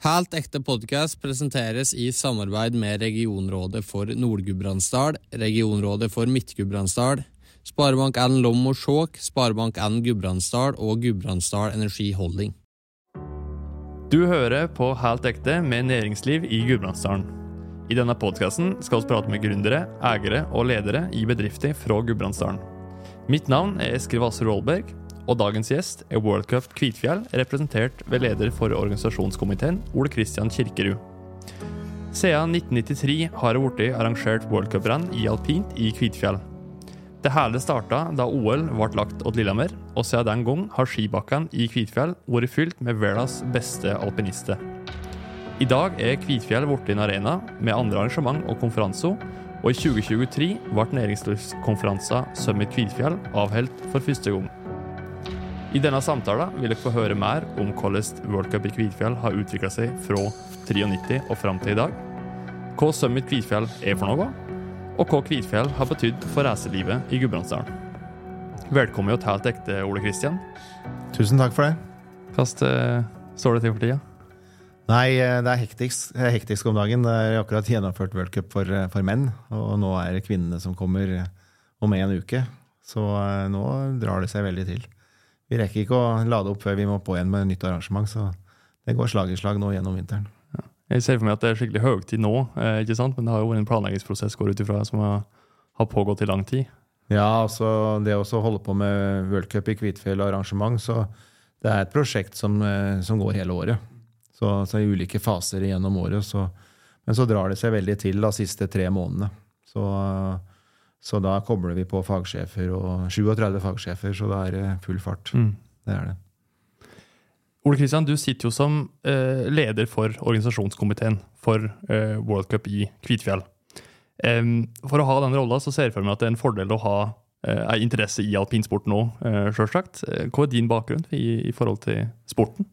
Helt ekte podkast presenteres i samarbeid med Regionrådet for Nord-Gudbrandsdal, Regionrådet for Midt-Gudbrandsdal, Sparebank1 Lom og Skjåk, Sparebank1 Gudbrandsdal og Gudbrandsdal Energi Holding. Du hører på Helt ekte med næringsliv i Gudbrandsdalen. I denne podkasten skal vi prate med gründere, eiere og ledere i bedrifter fra Gudbrandsdalen. Mitt navn er Eskil Vasser Rollberg, og dagens gjest er World Cup Kvitfjell, representert ved leder for organisasjonskomiteen, Ole Kristian Kirkerud. Siden 1993 har det blitt arrangert World Cup-renn i alpint i Kvitfjell. Det hele starta da OL ble lagt til Lillehammer, og siden den gang har skibakkene i Kvitfjell vært fylt med verdens beste alpinister. I dag er Kvitfjell blitt en arena med andre arrangement og konferanser, og i 2023 ble næringslivskonferansen Summit Kvitfjell avholdt for første gang. I denne samtalen vil dere få høre mer om hvordan World Cup i Kvitfjell har utvikla seg fra 93 og fram til i dag, hva Summit Kvitfjell er for noe, og hva Kvitfjell har betydd for reiselivet i Gudbrandsdalen. Velkommen til Helt ekte, Ole Kristian. Tusen takk for det. Hvordan står det til for tida? Nei, det er hektisk, hektisk, om dagen. Det er akkurat gjennomført World Cup for, for, menn, og nå er det kvinnene som kommer om en uke. Så nå drar det seg veldig til vi rekker ikke å lade opp før vi må på igjen med nytt arrangement. Så det går slag i slag nå gjennom vinteren. Ja. Jeg ser for meg at det er skikkelig høytid nå, eh, ikke sant? men det har jo vært en planleggingsprosess går ut ifra som har, pågått i lang tid. Ja, altså det å holde på med World Cup i Kvitfjell og arrangement, så det er et prosjekt som, eh, som går hele året. Så, så, i ulike faser gjennom året. Så, men så drar det seg veldig til de siste tre månedene. Så så da kobler vi på fagsjefer, og 37 fagsjefer, så da er det full fart. Mm. Det er det. Ole Kristian, du sitter jo som eh, leder for organisasjonskomiteen for eh, World Cup i Kvitfjell. Eh, for å ha den rolla ser jeg for meg at det er en fordel å ha eh, interesse i alpinsport nå, eh, sjølsagt. Eh, hva er din bakgrunn i, i forhold til sporten?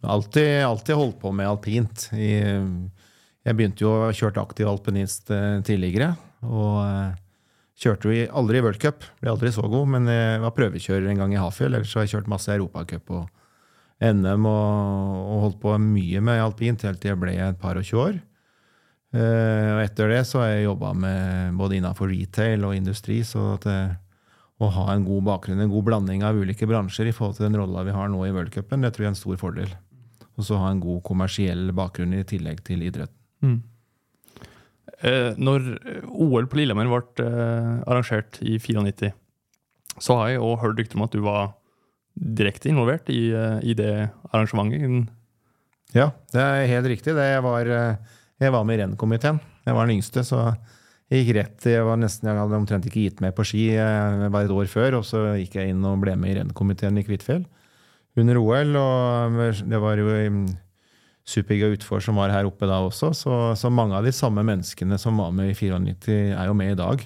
Alltid, alltid holdt på med alpint. Jeg begynte jo å kjøre aktiv alpinist tidligere. og Kjørte jo aldri i World Cup, ble aldri så god, men jeg var prøvekjører en gang i Hafjell. Ellers har jeg kjørt masse Europacup og NM og, og, holdt på mye med alpint helt til jeg ble et par og tjue år. Uh, og etter det så har jeg jobba både innenfor retail og industri. Så at det, å ha en god bakgrunn, en god blanding av ulike bransjer i forhold til den rolla vi har nå i worldcupen, det tror jeg er en stor fordel. Og så ha en god kommersiell bakgrunn i tillegg til idretten. Mm. Eh, når OL på Lillehammer ble eh, arrangert i 94, så har jeg òg hørt rykter om at du var direkte involvert i, eh, i, det arrangementet. Ja, det er helt riktig. Jeg var, jeg, var, med i rennkomiteen. Jeg var den yngste, så jeg gikk rett Jeg, var nesten, jeg hadde omtrent ikke gitt meg på ski bare et år før, og så gikk jeg inn og ble med i rennkomiteen i Kvitfjell under OL. og Det var jo Superga utfor som var her oppe da også. Så, så, mange av de samme menneskene som var med i 94, er jo med i dag.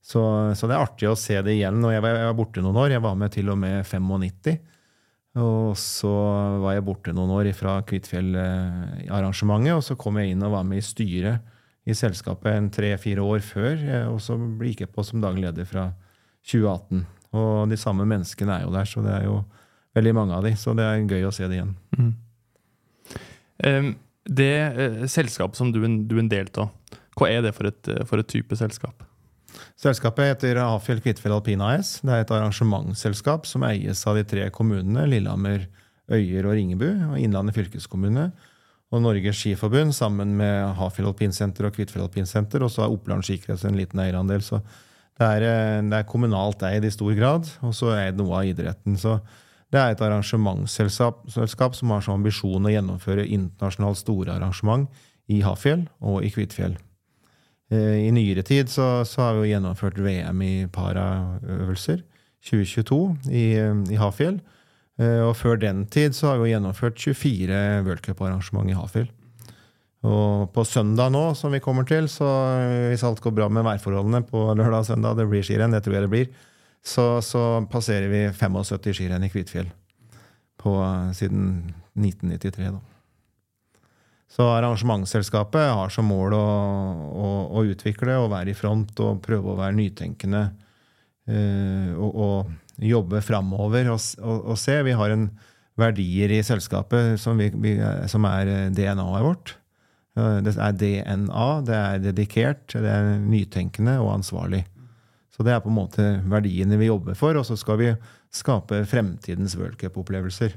Så, så, det er artig å se det igjen. Og jeg var, jeg var, borte noen år. Jeg var med til og med 95. Og så var jeg borte noen år fra Kvitfjell-arrangementet, og så kom jeg inn og var med i styret i selskapet en tre-fire år før. Og så gikk jeg på som daglig leder fra 2018. Og de samme menneskene er jo der, så det er jo veldig mange av de, så det er gøy å se det igjen. Mm. Det eh, selskapet som du, du er en del av, hva er det for et, eh, for et type selskap? Selskapet heter Hafjell Kvitfjell Alpin AS. Det er et arrangementsselskap som eies av de tre kommunene Lillehammer, Øyer og Ringebu, og Innlandet fylkeskommune. Og Norges Skiforbund sammen med Hafjell Alpinsenter og Kvitfjell Alpinsenter. Og så har Oppland Skikrets en liten eierandel. Så det er, eh, det er kommunalt eid i stor grad. Og så er det noe av idretten. Så det er et arrangementsselskap som har som ambisjon å gjennomføre internasjonalt store arrangement i Hafjell og i Kvitfjell. Eh, I nyere tid så, så har vi gjennomført VM i paraøvelser 2022 i, i Hafjell. Eh, og før den tid så har vi gjennomført 24 worldcuparrangement i Hafjell. Og på søndag nå, som vi kommer til, så hvis alt går bra med værforholdene på lørdag og søndag, det blir skirenn, det tror jeg det blir, så, så passerer vi 75 skirenn i Kvitfjell på, siden 1993. da. Så arrangementsselskapet har som mål å, å, å, utvikle og være i front og prøve å være nytenkende eh, og, og, jobbe framover og, og, og, se. Vi har en verdier i selskapet som, vi, vi, som er DNA-et vårt. Det er DNA, det er dedikert, det er nytenkende og ansvarlig. Så det er på en måte verdiene vi jobber for, og så skal vi skape fremtidens worldcup-opplevelser.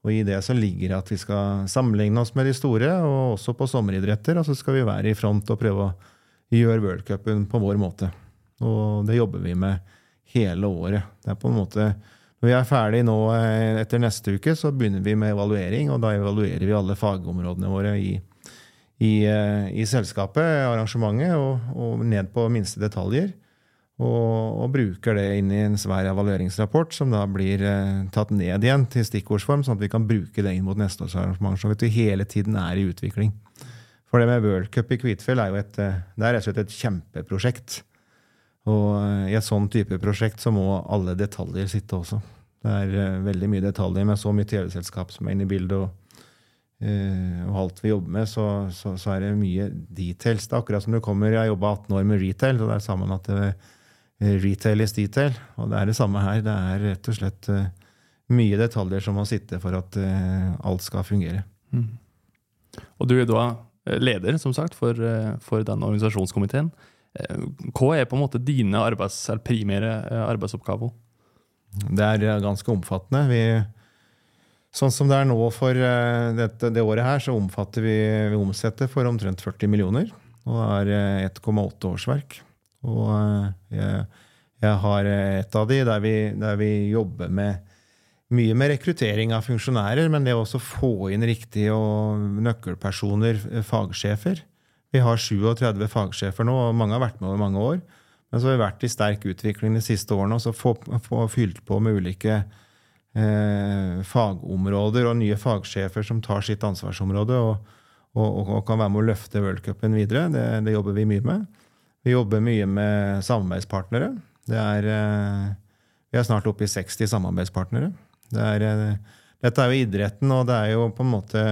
Og i det så ligger det at vi skal sammenligne oss med de store, og også på sommeridretter. Og så skal vi være i front og prøve å gjøre worldcupen på vår måte. Og det jobber vi med hele året. Det er på en måte når vi er ferdig nå eh, etter neste uke, så begynner vi med evaluering. Og da evaluerer vi alle fagområdene våre i, i, eh, i selskapet, arrangementet, og, og, ned på minste detaljer. Og, og, bruker det inn i en svær evalueringsrapport, som da blir eh, tatt ned igjen til stikkordsform, sånn at vi kan bruke det inn mot neste års arrangement. Så vi hele tiden er i utvikling. For det med World Cup i Kvitfjell er jo et, eh, det er rett og slett et kjempeprosjekt. Og eh, i et sånn type prosjekt så må alle detaljer sitte også. Det er uh, veldig mye detaljer med så mye TV-selskap som er inne i bildet. og Uh, og alt vi jobber med, så, så, så, er det mye details. Det er akkurat som du kommer, Jeg har jobba 18 år med retail, og det er sammen at det, Eh, retail is detail. Og det er det samme her. Det er rett og slett uh, mye detaljer som må sitte for at uh, alt skal fungere. Mm. Og du er da leder, som sagt, for, for den organisasjonskomiteen. Hva er på en måte dine arbeids, primære arbeidsoppgaver? Det er ganske omfattende. Vi, sånn som det er nå for dette, det året her, så omfatter vi, vi omsetter for omtrent 40 millioner. Og er 1,8 årsverk. Og eh, jeg, jeg har et av de der vi, der vi, jobber med mye med rekruttering av funksjonærer, men det å også få inn riktige og nøkkelpersoner, eh, fagsjefer. Vi har 37 fagsjefer nå, og mange har vært med over mange år. Men så har vi vært i sterk utvikling de siste årene, og så få, få fylt på med ulike eh, fagområder og nye fagsjefer som tar sitt ansvarsområde og, og, og kan være med å løfte worldcupen videre. Det, det jobber vi mye med. Vi jobber mye med samarbeidspartnere. Er, eh, vi er snart oppe i 60 samarbeidspartnere. Det er, eh, dette er jo idretten, og det er jo på en måte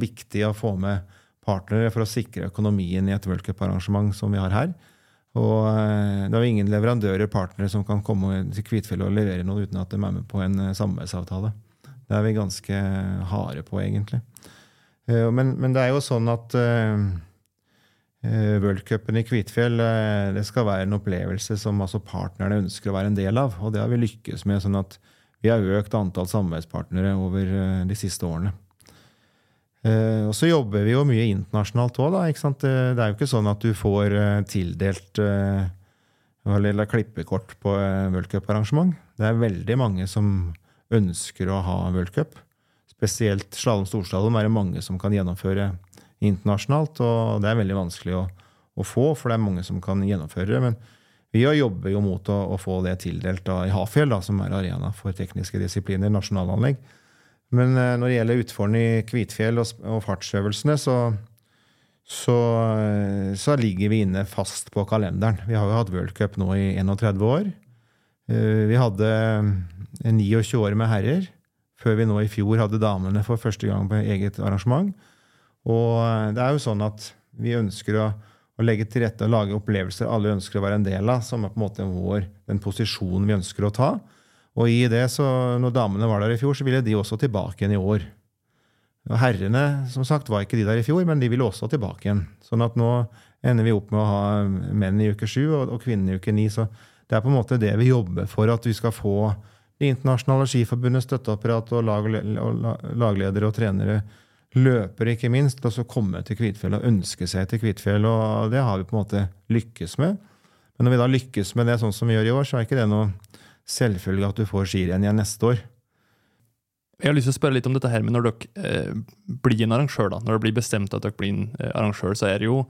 viktig å få med partnere for å sikre økonomien i et worldcuparrangement som vi har her. Og eh, det er jo ingen leverandører partnere som kan komme til Kvitfjell og levere noe uten at de er med på en samarbeidsavtale. Det er vi ganske harde på, egentlig. Men, men det er jo sånn at Worldcupen i Kvitfjell eh, det skal være en opplevelse som altså partnerne ønsker å være en del av. Og det har vi lykkes med, sånn at vi har økt antall samarbeidspartnere over eh, de siste årene. Og så jobber vi jo mye internasjonalt òg. Det er jo ikke sånn at du får tildelt eller klippekort på worldcuparrangement. Det er veldig mange som ønsker å ha worldcup. Spesielt slalåm storslalåm er det mange som kan gjennomføre internasjonalt. Og det er veldig vanskelig å, å, få, for det er mange som kan gjennomføre det. Men vi jobber jo mot å, å få det tildelt da, i Hafjell, da, som er arena for tekniske disipliner, nasjonalanlegg. Men eh, når det gjelder utformen i Kvitfjell og, og fartsøvelsene, så, så, eh, så, ligger vi inne fast på kalenderen. Vi har jo hatt worldcup nå i 31 år. Eh, vi hadde 29 år med herrer, før vi nå i fjor hadde damene for første gang på eget arrangement. Og eh, det er jo sånn at vi ønsker å, å, legge til rette og lage opplevelser alle ønsker å være en del av, som er på en måte vår, den posisjonen vi ønsker å ta. Og i det, så når damene var der i fjor, så ville de også tilbake igjen i år. Og herrene som sagt, var ikke de der i fjor, men de ville også tilbake igjen. Sånn at nå ender vi opp med å ha menn i uke sju og, og kvinner i uke ni. Så det er på en måte det vi jobber for, at vi skal få Det internasjonale skiforbundet, støtteapparat og, lag, og lagledere og trenere løpere, ikke minst, til å komme til Kvitfjell og ønske seg til Kvitfjell. Og det har vi på en måte lykkes med. Men når vi da lykkes med det sånn som vi gjør i år, så er ikke det noe selvfølge at du får skirenn igjen neste år. Jeg har lyst til å spørre litt om dette her, men Når dere eh, blir en arrangør, da, når det blir bestemt at dere blir en eh, arrangør, så er det jo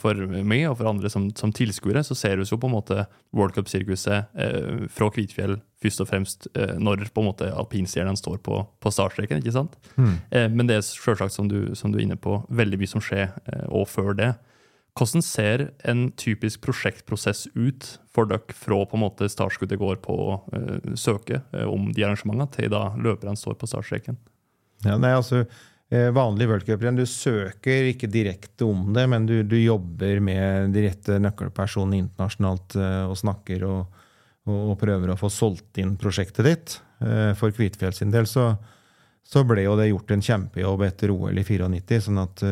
for meg og for andre som, som tilskuere, så ser vi jo på en måte World Cup-sirkuset eh, fra Kvitfjell først og fremst eh, når på en måte alpinstjernene står på, på startstreken. ikke sant? Mm. Eh, men det er selvsagt, som du, som du, er inne på, veldig mye som skjer eh, og før det. Hvordan ser en typisk prosjektprosess ut for dere fra på en måte startskuddet går på å eh, søke om de arrangementene, til da løperne står på startstreken? Ja, nei, altså Eh, vanlig worldcuprenn. Du søker ikke direkte om det, men du, du, jobber med de rette nøkkelpersonene internasjonalt eh, og snakker og, og, prøver å få solgt inn prosjektet ditt. Eh, for Kvitfjell sin del så, så ble jo det gjort en kjempejobb etter OL i 94, sånn at,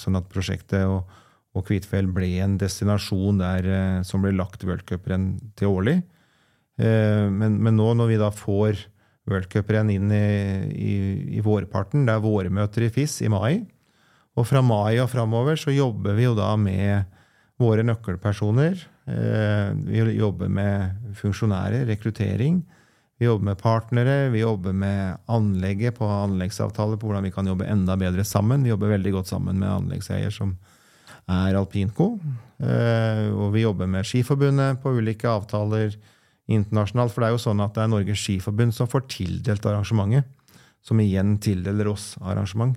sånn at prosjektet og, og Kvitfjell ble en destinasjon der, som ble lagt worldcuprenn til årlig. Men, men, nå når vi da får worldcuprenn inn i, i, i, vårparten, det er vårmøter i FIS i mai, og fra mai og framover så jobber vi jo da med våre nøkkelpersoner. Vi jobber med funksjonærer, rekruttering. Vi jobber med partnere, vi jobber med anlegget på anleggsavtaler på hvordan vi kan jobbe enda bedre sammen. Vi jobber veldig godt sammen med anleggseier, som er Alpinco. Eh, og vi jobber med Skiforbundet på ulike avtaler internasjonalt. For det er jo sånn at det er Norges Skiforbund som får tildelt arrangementet. Som igjen tildeler oss arrangement.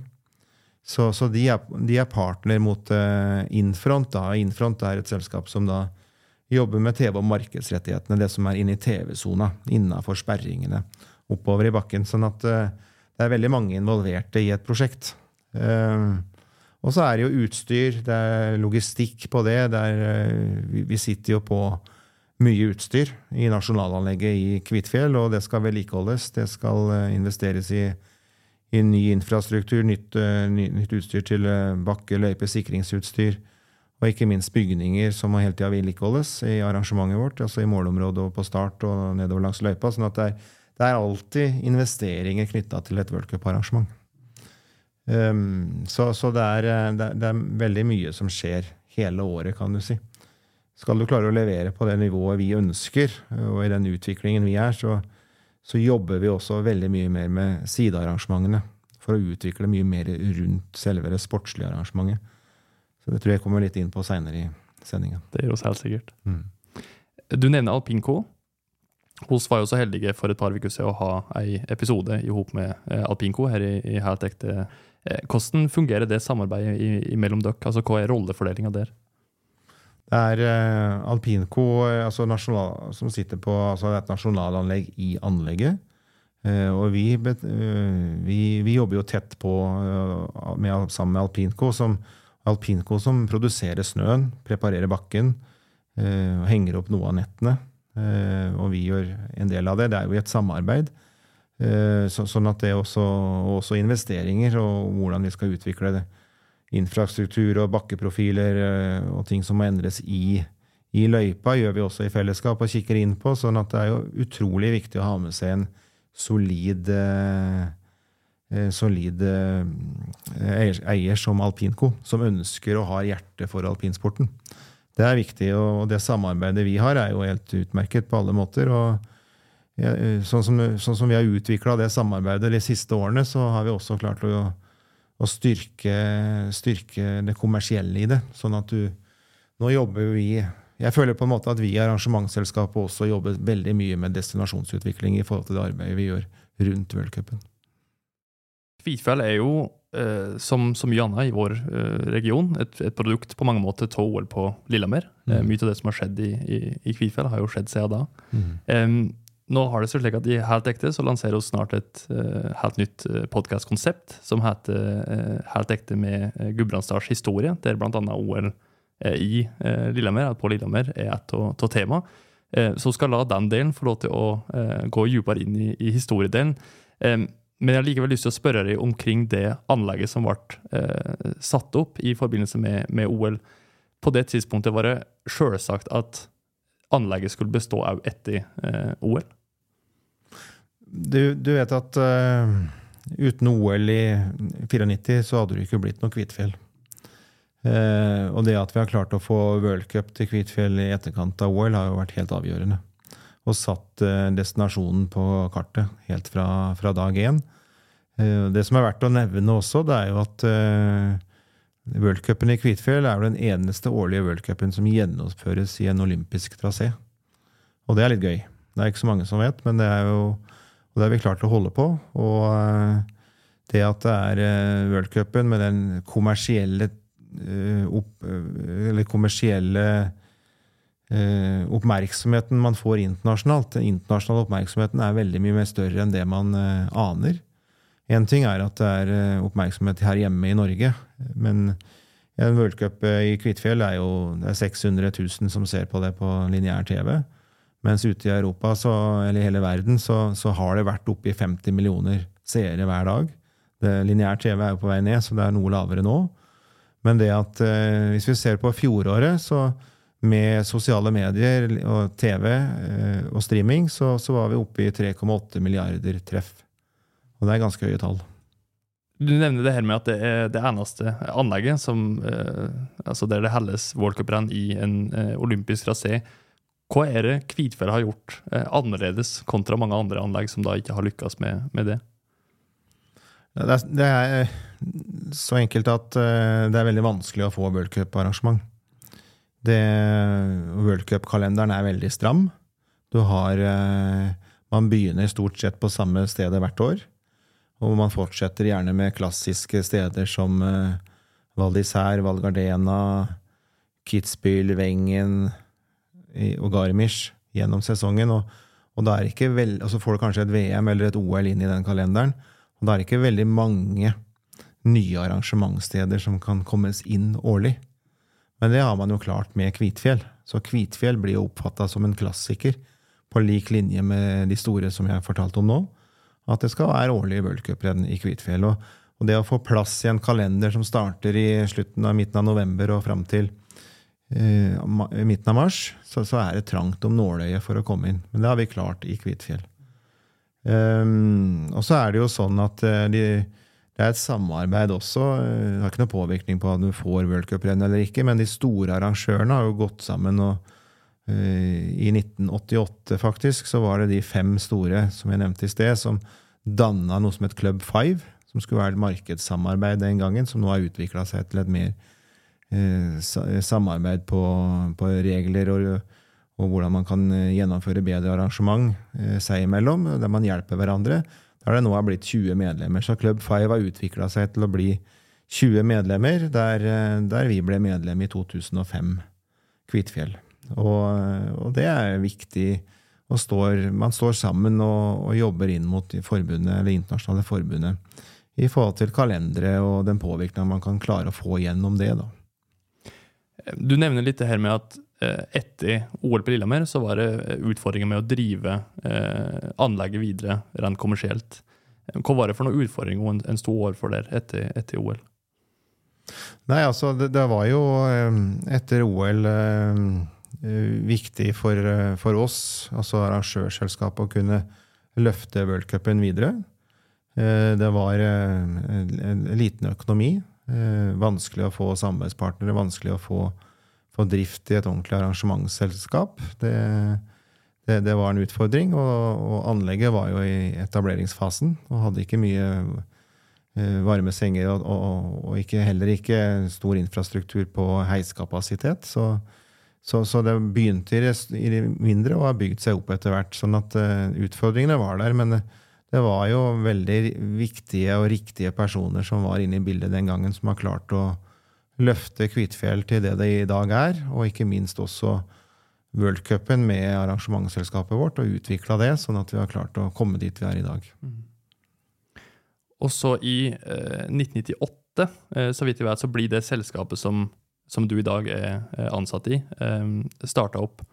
Så, så de, er, de, er, partner mot uh, Infront. Da. Infront er et selskap som da jobber med TV- og markedsrettighetene, det som er inne i TV-sona, innafor sperringene, oppover i bakken. Sånn at uh, det er veldig mange involverte i et prosjekt. Uh, og så er det jo utstyr, det er logistikk på det. det er, vi, vi, sitter jo på mye utstyr i nasjonalanlegget i Kvitfjell, og det skal vedlikeholdes. Det skal investeres i, i ny infrastruktur, nytt, ny, nytt utstyr til bakke, løype, sikringsutstyr og ikke minst bygninger som må hele tida vedlikeholdes i arrangementet vårt, altså i målområdet og på start og nedover langs løypa. sånn at det er, det er alltid investeringer knytta til et worldcuparrangement. Um, så, så det, er, det, det, er, veldig mye som skjer hele året, kan du si. Skal du klare å levere på det nivået vi ønsker, og i den utviklingen vi er, så, så jobber vi også veldig mye mer med sidearrangementene for å utvikle mye mer rundt selve det sportslige arrangementet. Så det tror jeg kommer litt inn på seinere i sendinga. Det gjør oss helt sikkert. Mm. Du nevner Alpinco. Vi var jo så heldige for et par uker siden å ha ei episode i hop med eh, Alpinco her i, i Helt ekte. Eh, hvordan fungerer det samarbeidet mellom dere? Altså, hva er rollefordelinga der? Det er uh, Alpinco altså nasjonal, som sitter på altså et nasjonalanlegg i anlegget. Uh, og vi, uh, vi, vi, jobber jo tett på med, sammen med Alpinco, som Alpinco som produserer snøen, preparerer bakken eh, og henger opp noe av nettene. Eh, og vi gjør en del av det. Det er jo i et samarbeid. Eh, så, sånn at det også, også investeringer og hvordan vi skal utvikle det. Infrastruktur og bakkeprofiler og ting som må endres i, i løypa, gjør vi også i fellesskap og kikker inn på. sånn at det er jo utrolig viktig å ha med seg en solid eh, Eh, solid eh, eier som Alpinco, som ønsker og har hjerte for alpinsporten. Det er viktig, og det samarbeidet vi har, er jo helt utmerket på alle måter. og Sånn som, sånn som vi har utvikla det samarbeidet de siste årene, så har vi også klart å, å styrke, styrke, det kommersielle i det. Sånn at du Nå jobber vi Jeg føler på en måte at vi i arrangementsselskapet også jobber veldig mye med destinasjonsutvikling i forhold til det arbeidet vi gjør rundt worldcupen. Kvitfjell er jo, eh, som så mye annet i vår eh, region, et, et, produkt på mange måter av OL på Lillehammer. Eh, mm. mye av det som har skjedd i, i, i Kvitfjell, har jo skjedd siden da. Mm. Nå har det seg slik at i Helt ekte så lanserer vi snart et uh, helt nytt uh, podkastkonsept som heter uh, Helt ekte med uh, Gudbrandsdals historie, der bl.a. OL i Lillehammer, på Lillehammer er et av tema. så skal la den delen få lov til å gå dypere inn i, i historiedelen. Men jeg har likevel lyst til å spørre deg omkring det anlegget som ble uh, satt opp i forbindelse med, med, OL. På det tidspunktet var det sjølsagt at anlegget skulle bestå òg etter eh, OL? Du, du, vet at uh, uten OL i 94 så hadde det ikke blitt noe Kvitfjell. Uh, og det at vi har klart å få worldcup til Kvitfjell i etterkant av OL, har jo vært helt avgjørende og satt uh, destinasjonen på kartet helt fra, fra dag én. Eh, det som er verdt å nevne også, det er jo at worldcupen i Kvitfjell er den eneste årlige worldcupen som gjennomføres i en olympisk trasé. Og det er litt gøy. Det er ikke så mange som vet, men det er jo og det er vi klart å holde på. Og uh, det at det er uh, worldcupen med den kommersielle opp, eller kommersielle eh, oppmerksomheten man får internasjonalt. Den internasjonale oppmerksomheten er veldig mye mer større enn det man eh, aner. Én ting er at det er eh, oppmerksomhet her hjemme i Norge, men en worldcup eh, i Kvitfjell er jo det er 600 000 som ser på det på lineær TV. Mens ute i Europa, så, eller i hele verden, så, så har det vært oppi 50 millioner seere hver dag. Lineær TV er jo på vei ned, så det er noe lavere nå. Men det at eh, hvis vi ser på fjoråret, så med sosiale medier og TV eh, og streaming, så, så var vi oppe i 3,8 milliarder treff. Og det er ganske høye tall. Du nevner det her med at det er det eneste anlegget som, eh, altså der det helles worldcuprenn i en eh, olympisk trasé. Hva er det Kvitfjell har gjort eh, annerledes kontra mange andre anlegg som da ikke har lykkes med, med det? Det er, det er, eh, så enkelt at uh, det er veldig vanskelig å få worldcuparrangement. Worldcup-kalenderen er veldig stram. Du har uh, Man begynner stort sett på samme stedet hvert år. Og man fortsetter gjerne med klassiske steder som Val d'Isère, Val Gardena, Kitzbühel, Wengen og Garmisch gjennom sesongen. Og, og da er ikke vel, altså så får du kanskje et VM eller et OL inn i den kalenderen. Og da er det ikke veldig mange nye arrangementssteder som kan kommes inn årlig. Men det har man jo klart med Kvitfjell. Så Kvitfjell blir jo oppfatta som en klassiker, på lik linje med de store som jeg fortalte om nå. At det skal være årlig worldcuprenn i Kvitfjell. Og, og, det å få plass i en kalender som starter i slutten av midten av november og fram til eh, midten av mars, så, så, er det trangt om nåløyet for å komme inn. Men det har vi klart i Kvitfjell. Um, og så er det jo sånn at uh, de, det er et samarbeid også. Eh, det har ikke noe påvirkning på at du får worldcuprenn eller ikke, men de store arrangørene har jo gått sammen. og I 1988 faktisk, så var det de fem store som jeg nevnte i sted, som danna noe som het Club Five, som skulle være et markedssamarbeid den gangen, som nå har utvikla seg til et mer samarbeid på, på regler og og hvordan man kan eh, gjennomføre bedre arrangement eh, seg imellom, der man hjelper hverandre. Der det nå har blitt 20 medlemmer. Så Club 5 har utvikla seg til å bli 20 medlemmer, der, eh, der vi ble medlem i 2005. Kvitfjell. Og, og, det er viktig. Står, man står sammen og, og, jobber inn mot forbundet, eller internasjonale forbundet i forhold til kalendere og den påvirkninga man kan klare å få gjennom det. Da. Du nevner litt det her med at Eh, etter OL på Lillehammer så var det utfordringer med å drive eh, anlegget videre rent kommersielt. Hva var det for noen utfordringer en, sto overfor der etter, etter, OL? Nei, altså, det, det var jo eh, etter OL eh, viktig for, for, oss, altså arrangørselskapet, å kunne løfte worldcupen videre. Eh, det var en liten økonomi. Vanskelig å få samarbeidspartnere, vanskelig å få få drift i et ordentlig arrangementsselskap. Det, det, det var en utfordring. Og, og, anlegget var jo i etableringsfasen og hadde ikke mye uh, varme senger og, og, og ikke, heller ikke stor infrastruktur på heiskapasitet. Så, så, så det begynte i, det mindre og har bygd seg opp etter hvert. Sånn at uh, utfordringene var der. men det var jo veldig viktige og riktige personer som var inne i bildet den gangen, som har klart å løfte Kvitfjell til det det i dag er, og ikke minst også worldcupen med arrangementsselskapet vårt, og utvikla det, sånn at vi har klart å komme dit vi er i dag. Mm. Og så i eh, 1998, eh, så vidt jeg vet, så blir det selskapet som, som du i dag er ansatt i, eh, starta opp.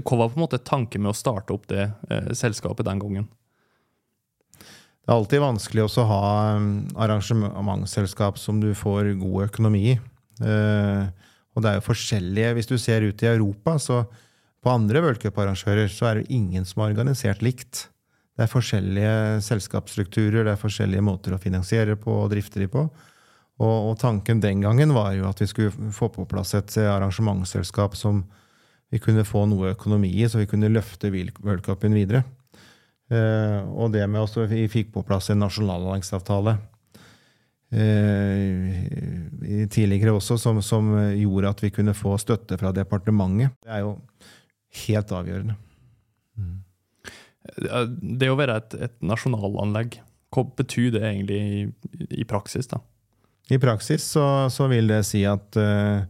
Hva var på en måte tanken med å starte opp det eh, selskapet den gangen? Det er alltid vanskelig å ha um, arrangementsselskap som du får god økonomi i. Uh, og det er jo forskjellige Hvis du ser ut i Europa, så på andre worldcuparrangører så er det ingen som er organisert likt. Det er forskjellige selskapsstrukturer, det er forskjellige måter å finansiere på og drifte de på. Og, og, tanken den gangen var jo at vi skulle få på plass et arrangementsselskap som vi kunne få noe økonomi i, så vi kunne løfte worldcupen videre. Uh, og det med at vi fikk på plass en nasjonalanleggsavtale Eh, tidligere også, som, som, gjorde at vi kunne få støtte fra departementet. Det er jo helt avgjørende. Mm. Det å være et, et nasjonalanlegg, hva betyr det egentlig i, i praksis? da? I praksis så, så vil det si at uh,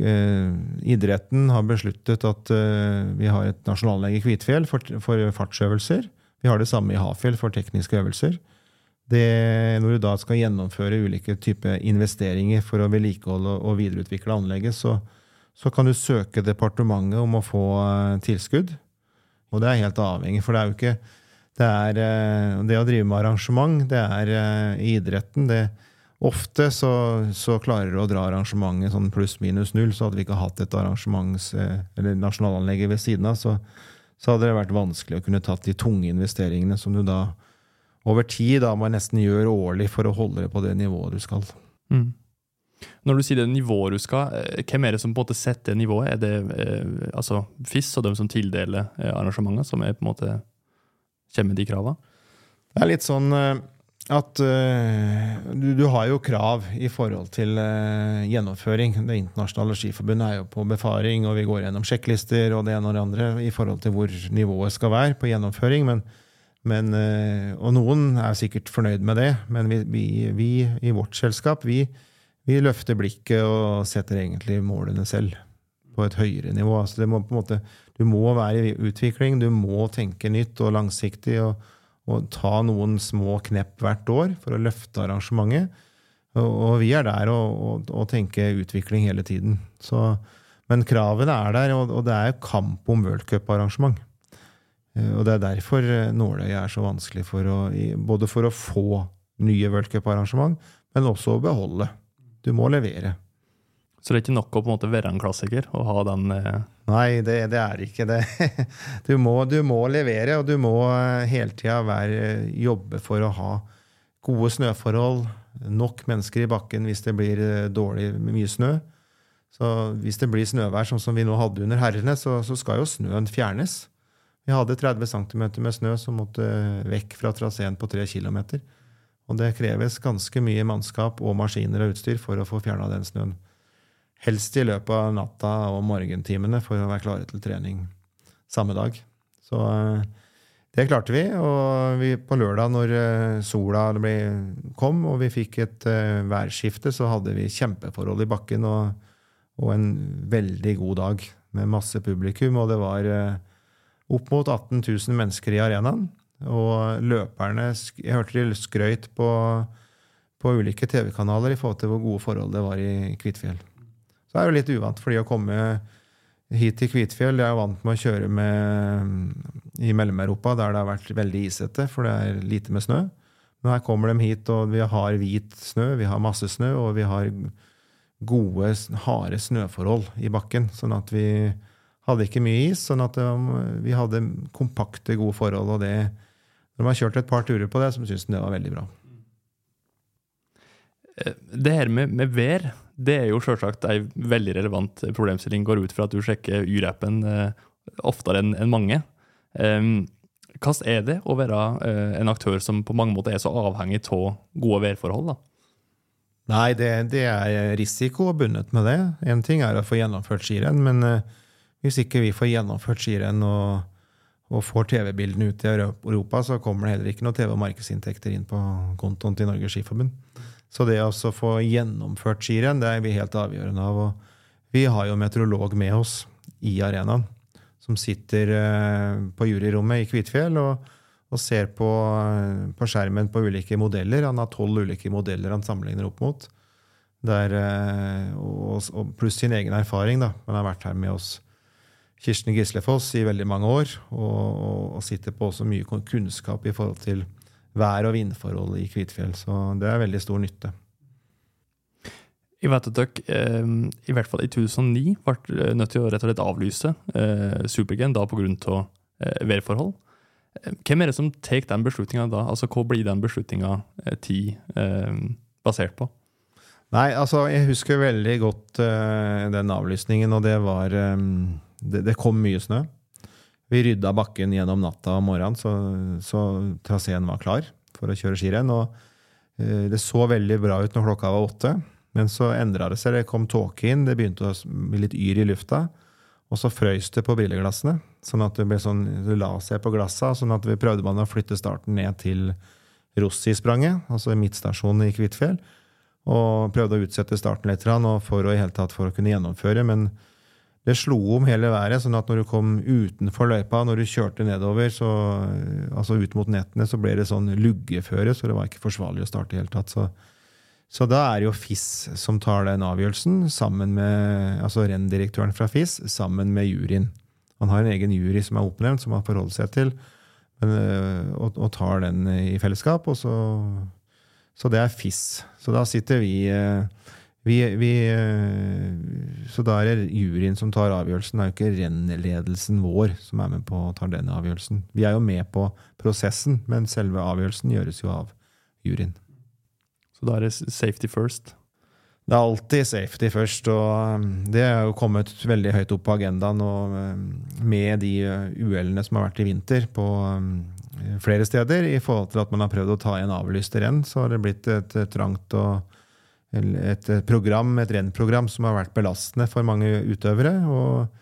idretten har besluttet at uh, vi har et nasjonalanlegg i Kvitfjell for, for fartsøvelser. Vi har det samme i Hafjell for tekniske øvelser. Det, når du da skal gjennomføre ulike typer investeringer for å vedlikeholde og videreutvikle anlegget, så, så, kan du søke departementet om å få uh, tilskudd. Og det er helt avhengig, for det er jo ikke, Det, er, eh, det å drive med arrangement, det er i idretten. det Ofte så, så klarer du å dra arrangementet sånn pluss-minus null. Så hadde vi ikke hatt et arrangements- eh, eller nasjonalanlegget ved siden av, så, så, hadde det vært vanskelig å kunne tatt de tunge investeringene som du da over tid da må nesten gjøre årlig for å holde det på det nivået du skal. Mm. Når du sier det nivået du skal, hvem er det som på en måte setter nivået? Er det eh, altså FIS og dem som tildeler eh, arrangementer, som er på en måte kommer med de kravene? Det er litt sånn eh, at uh, du, du, har jo krav i forhold til uh, gjennomføring. Det internasjonale skiforbundet er jo på befaring, og vi går gjennom sjekklister og det ene og det andre i forhold til hvor nivået skal være på gjennomføring. Men, men, uh, og noen er sikkert fornøyd med det, men vi, vi, vi i vårt selskap vi, vi, løfter blikket og setter egentlig målene selv på et høyere nivå. Altså må måte du må være i utvikling, du må tenke nytt og langsiktig og, og ta noen små knepp hvert år for å løfte arrangementet. Og, og vi er der og, og, tenker utvikling hele tiden. Så, men kravene er der, og, og det er kamp om worldcuparrangement. Eh, og det er derfor eh, er så vanskelig, for å, både for å få nye worldcuparrangement, men også å beholde. Du må levere. Så det er ikke nok å på en måte være en klassiker og ha den eh... Nei, det, det, er ikke det. Du må, du må, levere, og du må eh, hele tida jobbe for å ha gode snøforhold, nok mennesker i bakken hvis det blir eh, dårlig mye snø. Så hvis det blir snøvær sånn som vi nå hadde under herrene, så, så skal jo snøen fjernes. Vi hadde 30 cm med snø som måtte vekk fra traseen på 3 km. Og det kreves ganske mye mannskap og maskiner og utstyr for å få fjerna den snøen. Helst i løpet av natta og morgentimene for å være klare til trening samme dag. Så eh, det klarte vi. Og vi, på lørdag, når sola sola kom og vi fikk et uh, værskifte, så hadde vi kjempeforhold i bakken og, og, en veldig god dag med masse publikum. Og det var uh, opp mot 18 000 mennesker i arenaen. Og løperne Jeg hørte de skrøyt på, på ulike TV-kanaler i forhold til hvor gode forhold det var i Kvitfjell. Så er det jo litt uvant for de å komme hit til Kvitfjell. De er jo vant med å kjøre med, i Mellom-Europa, der det har vært veldig isete, for det er lite med snø. Men her kommer de hit, og vi har hvit snø, vi har masse snø, og vi har gode, harde snøforhold i bakken. Sånn at vi hadde ikke mye is, sånn at vi hadde kompakte, gode forhold. Og det, når man har kjørt et par turer på det, så syns de det var veldig bra. Eh, det her med, med vær det er jo selvsagt ei veldig relevant problemstilling. Går ut fra at du sjekker Yr-appen eh, oftere enn en mange. Hvordan er det å være uh, en aktør som på mange måter er så avhengig av gode værforhold? da? Nei, det, det, er risiko bundet med det. Én ting er å få gjennomført skirenn, men uh, hvis ikke vi får gjennomført skirenn og, og får TV-bildene ut i Europa, så kommer det heller ikke noe TV- og markedsinntekter inn på kontoen til Norges Skiforbund. Så det å få gjennomført skirenn, det er vi helt avgjørende av. Og vi har jo meteorolog med oss i arenaen, som sitter eh, på juryrommet i Kvitfjell og, og ser på, på, skjermen på ulike modeller. Han har tolv ulike modeller han sammenligner opp mot. Der, eh, og, og pluss sin egen erfaring. da. Han har vært her med oss Kirsten Gislefoss i veldig mange år, og, og sitter på også mye kunnskap i forhold til vær- og vindforhold i Kvitfjell. Så det er veldig stor nytte. Jeg vet at dere, eh, i hvert fall i 2009, ble nødt til å rett og slett avlyse eh, Supergen da pga. Eh, værforhold. Eh, hvem er det som tar den beslutninga da? Altså, Hva blir den beslutninga eh, tid eh, basert på? Nei, altså, Jeg husker veldig godt uh, den avlysningen, og det var det, det, kom mye snø. Vi rydda bakken gjennom natta og morgenen, så, så traseen var klar for å kjøre skirenn. Og uh, det så veldig bra ut når klokka var åtte, men så endra det seg. Det kom tåke inn, det begynte å bli litt yr i lufta. Og så frøys det på brilleglassene, sånn at det, ble sånn, det la seg på glassa. sånn at vi prøvde man å flytte starten ned til Rossi-spranget, altså midtstasjonen i Kvitfjell. Og prøvde å utsette starten litt for å, i hele tatt for å kunne gjennomføre. Men det slo om hele været, sånn at når du kom utenfor løypa, når du kjørte nedover, så, altså ut mot nettene, så ble det sånn luggeføre, så det var ikke forsvarlig å starte i hele tatt. Så, så, da er det jo FIS som tar den avgjørelsen, sammen med altså renndirektøren fra FIS, sammen med juryen. Han har en egen jury som er oppnevnt, som han forholder seg til. Eh, og, og tar den i fellesskap. Og så, så det er FIS. Så da sitter vi, eh, vi, vi eh, Så da er det juryen som tar avgjørelsen. Det er jo ikke rennledelsen vår som er med på å ta den avgjørelsen. Vi er jo med på prosessen, men selve avgjørelsen gjøres jo av juryen. Så da er det safety first? Det er alltid safety først, og um, det er jo kommet veldig høyt opp på agendaen. Og um, med de uh, uhellene som har vært i vinter på flere steder, i forhold til at man har prøvd å ta igjen avlyste renn, så har det blitt et trangt og et program, et rennprogram som har vært belastende for mange utøvere. og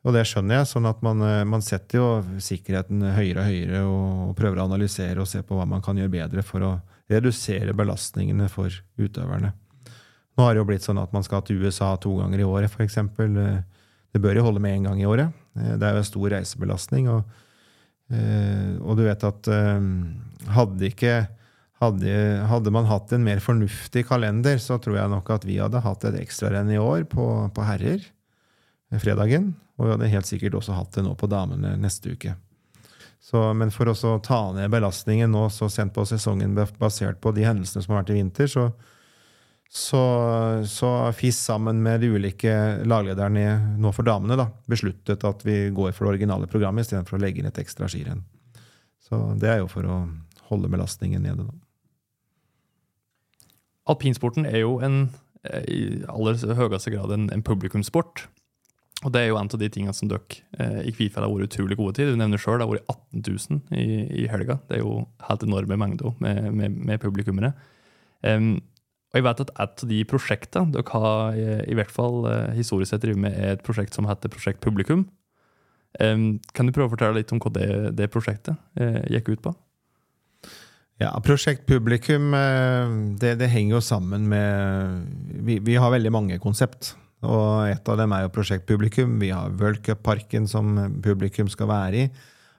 og det skjønner jeg. sånn at man, uh, man, setter jo sikkerheten høyere og høyere og prøver å analysere og se på hva man kan gjøre bedre for å redusere belastningene for utøverne. Nå har det jo blitt sånn at man skal til USA to ganger i året, f.eks. Det bør jo holde med én gang i året. Det er jo en stor reisebelastning. Og, eh, og du vet at eh, hadde ikke hadde, hadde, man hatt en mer fornuftig kalender, så tror jeg nok at vi hadde hatt et ekstrarenn i år på, på herrer fredagen. Og vi hadde helt sikkert også hatt det nå på damene neste uke. Så, men for å ta ned belastningen nå så sent på sesongen basert på de hendelsene som har vært i vinter, så, så, så FIS sammen med de ulike laglederne nå for damene da, besluttet at vi går for det originale programmet istedenfor å legge inn et ekstra skirenn. Så det er jo for å holde belastningen nede. da. Alpinsporten er jo en, eh, i aller høyeste grad en, en publikumssport. Og det er jo en av de tingene som dere eh, i Kvifjell har vært utrolig gode til. Du nevner sjøl det har vært 18 000 i, i, helga. Det er jo helt enorme mengder med, med, med publikummere. Um, og jeg vet at et av de prosjektene dere har i hvert fall eh, historisk sett drevet med, er et prosjekt som heter Prosjekt Publikum. Kan du prøve å fortelle litt om hva det, det prosjektet eh, gikk ut på? Ja, Prosjekt Publikum eh, det, det henger jo sammen med vi, vi, har veldig mange konsept. Og et av dem er jo Prosjekt Publikum. Vi har World Cup-parken som publikum skal være i.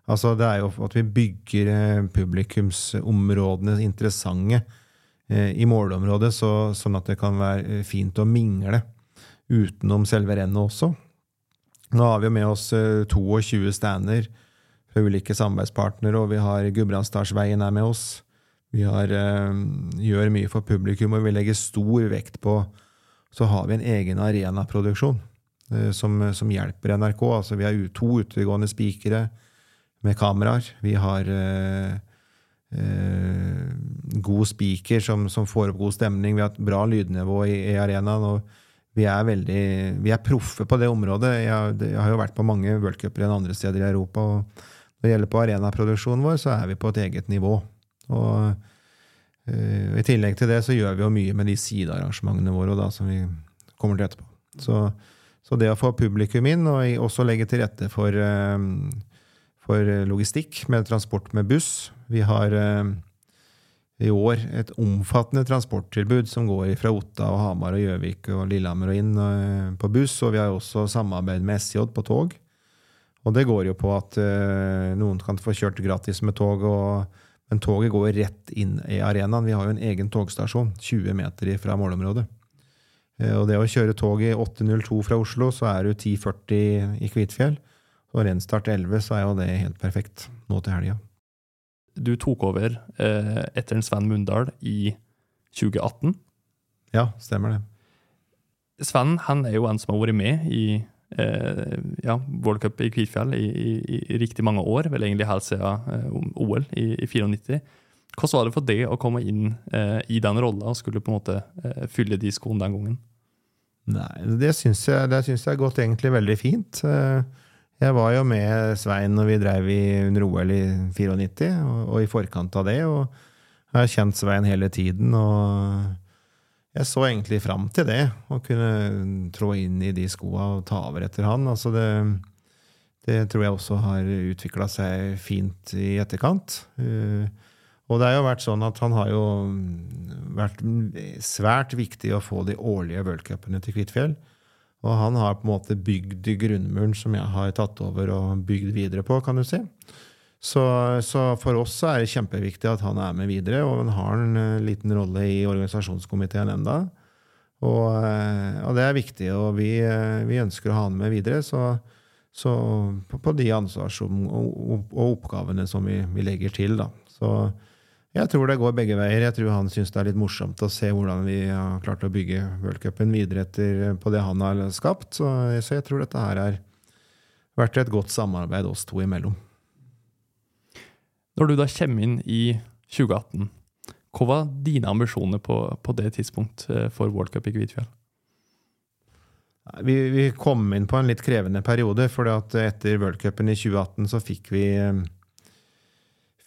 Altså Det er jo at vi bygger publikumsområdene interessante Eh, i målområdet, så, sånn at det kan være eh, fint å mingle utenom selve rennet også. Nå har vi med oss 22 eh, stander fra ulike samarbeidspartnere, og vi har Gudbrandsdalsveien er med oss. Vi har, gjør mye for publikum, og vi legger stor vekt på Så har vi en egen arenaproduksjon som, som hjelper NRK. Altså, vi har to utegående spikere med kameraer. Vi har eh, god spiker som, som, får opp god stemning. Vi har et bra lydnivå i, i arenaen. og vi er veldig, vi er proffe på det området. Jeg, jeg har jo vært på mange worldcuper enn andre steder i Europa. og Når det gjelder på arenaproduksjonen vår, så er vi på et eget nivå. Og uh, I tillegg til det så gjør vi jo mye med de sidearrangementene våre da, som vi kommer til etterpå. Så, så, det å få publikum inn, og også legge til rette for uh, for logistikk med transport med buss. Vi har uh, i år et omfattende transporttilbud som går fra Otta og Hamar og Gjøvik og Lillehammer og inn på buss. Og vi har også samarbeid med SJ på tog. Og det går jo på at uh, noen kan få kjørt gratis med tog, og, men toget går rett inn i arenaen. Vi har jo en egen togstasjon 20 meter fra målområdet. Uh, og det å kjøre tog i 8.02 fra Oslo, så er du 10.40 i Kvitfjell. Og renstart 11, så er jo det helt perfekt nå til helga. Du tok over eh, etter en Sven Mundal i 2018. Ja, stemmer det. Sven han er jo en som har vært med i eh, ja, World Cup i Kvitfjell i, i, i, riktig mange år, vel egentlig helt siden eh, OL i, i 94. Hvordan var det for deg å komme inn eh, i den rolla og skulle på en måte eh, fylle de skoene den gangen? Nei, det syns jeg, jeg har gått egentlig veldig fint. Eh, jeg var jo med Svein når vi drev i under OL i 94, og, og, i forkant av det. Og jeg har kjent Svein hele tiden. Og jeg så egentlig fram til det, å kunne trå inn i de skoa og ta over etter han. Altså det, det tror jeg også har utvikla seg fint i etterkant. Uh, og det har jo vært sånn at han har jo vært svært viktig å få de årlige worldcupene til Kvitfjell. Og han har på en måte bygd grunnmuren som jeg har tatt over og bygd videre på, kan du si. Så, så, for oss er det kjempeviktig at han er med videre, og han har en uh, liten rolle i organisasjonskomiteen enda. Og, uh, og, det er viktig, og vi, uh, vi, ønsker å ha han med videre. Så, Så på, på de ansvars- og oppgavene som vi, vi, legger til, da. Så jeg tror det går begge veier. Jeg tror han syns det er litt morsomt å se hvordan vi har klart å bygge worldcupen videre etter, på det han har skapt. Så, så jeg tror dette her har vært et godt samarbeid oss to imellom. Når du da kommer inn i 2018, hva var dine ambisjoner på, på det tidspunkt eh, for World Cup i Kvitfjell? Vi, vi, kom inn på en litt krevende periode, for etter worldcupen i 2018 så fikk vi,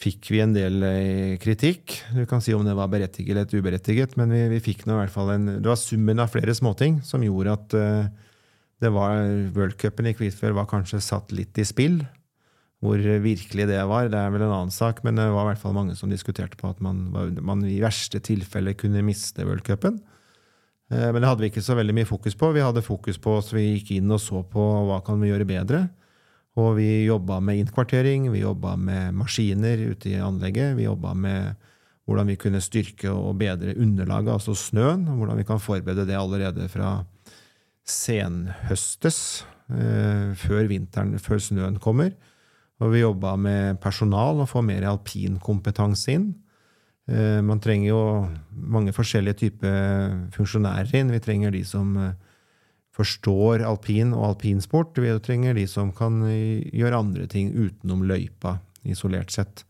fikk vi en del eh, kritikk. Du kan si om det var berettiget eller uberettiget, men vi, vi fikk nå i hvert fall en, det var summen av flere småting som gjorde at det var worldcupen i Kvitfjell var kanskje satt litt i spill. Hvor virkelig det var, det er vel en annen sak, men det var i hvert fall mange som diskuterte på at man, man i verste tilfelle kunne miste worldcupen. Eh, men det hadde vi ikke så veldig mye fokus på. Vi hadde fokus på så vi gikk inn og så på hva kan vi gjøre bedre. Og vi jobba med innkvartering, vi jobba med maskiner ute i anlegget. Vi jobba med hvordan vi kunne styrke og bedre underlaget, altså snøen. Hvordan vi kan forberede det allerede fra senhøstes, eh, før vinteren, før snøen kommer. Og vi jobba med personal og få mer alpinkompetanse inn. Eh, man trenger jo mange forskjellige typer funksjonærer inn. Vi trenger de som eh, forstår alpin og alpinsport. Vi trenger de som kan eh, gjøre andre ting utenom løypa, isolert sett.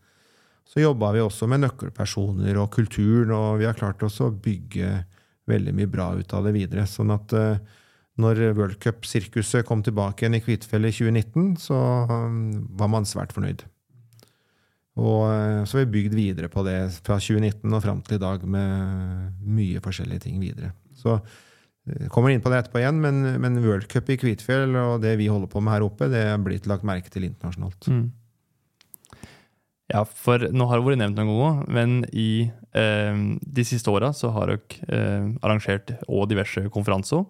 Så jobba vi også med nøkkelpersoner og kulturen, og vi har klart også å bygge veldig mye bra ut av det videre. Sånn at når worldcup-sirkuset kom tilbake igjen i Kvitfjell i 2019, så um, var man svært fornøyd. Og eh, så har vi bygd videre på det fra 2019 og fram til i dag med mye forskjellige ting videre. Så eh, kommer inn på det etterpå igjen, men, men worldcup i Kvitfjell og det vi holder på med her oppe, det er blitt lagt merke til internasjonalt. Mm. Ja, for nå har det vært nevnt noen ganger, men i eh, de siste åra så har dere eh, arrangert og diverse konferanser.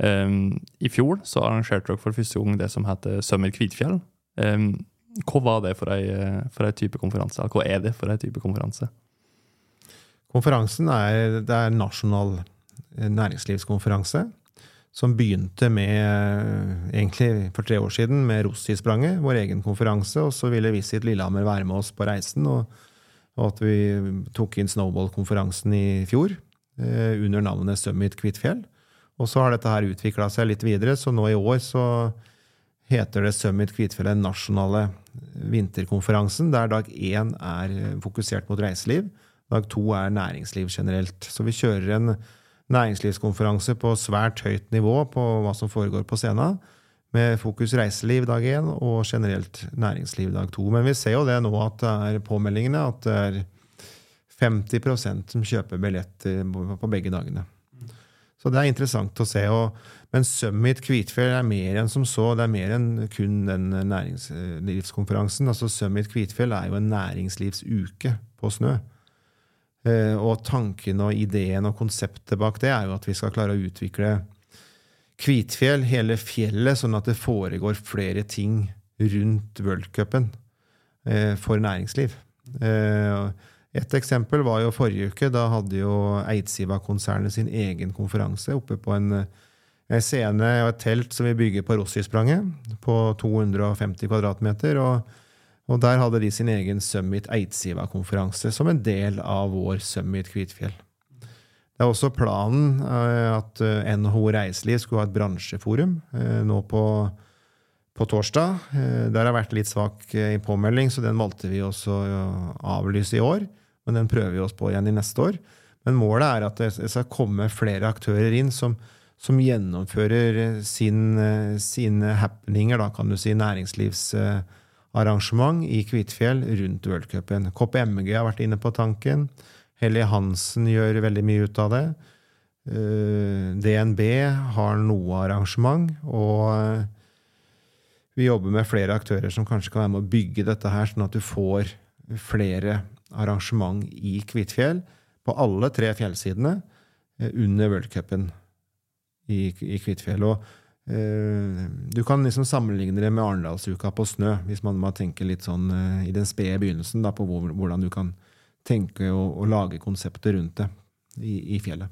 Um, I fjor så arrangerte dere for første gang det som heter Sømmer Kvitfjell. Um, hva var det for ei, type konferanse? Hva er det for ei type konferanse? Konferansen er, det er nasjonal eh, næringslivskonferanse. Som begynte med, egentlig for tre år siden med Rossi-spranget, vår egen konferanse. Og så ville Visit Lillehammer være med oss på reisen. Og, og at vi tok inn Snowball-konferansen i fjor eh, under navnet Summit Kvitfjell. Og så har dette her utvikla seg litt videre, så nå i år så heter det Summit Kvitfjell nasjonale vinterkonferansen, der dag én er fokusert mot reiseliv. Dag to er næringsliv generelt. Så vi kjører en næringslivskonferanse på svært høyt nivå på hva som foregår på scenen, med fokus reiseliv dag én og generelt næringsliv dag to. Men vi ser jo det nå at det er påmeldingene at det er 50% som kjøper billetter på begge dagene. Så det er interessant å se. Og, men Summit Kvitfjell er mer enn som så. Det er mer enn kun den næringslivskonferansen. Altså Summit Kvitfjell er jo en næringslivsuke på snø. Eh, og tanken og ideen og konseptet bak det er jo at vi skal klare å utvikle Kvitfjell, hele fjellet, sånn at det foregår flere ting rundt worldcupen eh, for næringsliv. Eh, et eksempel var jo forrige uke. Da hadde jo Eidsiva-konsernet sin egen konferanse oppe på en, en scene og et telt som vi bygger på Rossispranget, på 250 kvadratmeter. Og, og, der hadde de sin egen Summit Eidsiva-konferanse som en del av vår Summit Kvitfjell. Det er også planen eh, at NHO Reiseliv skulle ha et bransjeforum eh, nå på, på torsdag. Eh, der har vært litt svak påmelding, så den valgte vi også å avlyse i år men den prøver vi oss på igjen i neste år. Men målet er at det skal komme flere aktører inn som, som gjennomfører sin, sine happeninger, da kan du si, næringslivsarrangement i Kvitfjell rundt worldcupen. KPMG har vært inne på tanken. Helly Hansen gjør veldig mye ut av det. Eh, DNB har noe arrangement. Og eh, vi jobber med flere aktører som kanskje kan være med å bygge dette her, sånn at du får flere arrangement i Kvitfjell på alle tre fjellsidene eh, under worldcupen i, i Kvitfjell. Og eh, du kan liksom sammenligne det med Arendalsuka på snø, hvis man må tenke litt sånn eh, i den spede begynnelsen da, på hvor, hvordan du kan tenke og, og lage konseptet rundt det i, i, fjellet.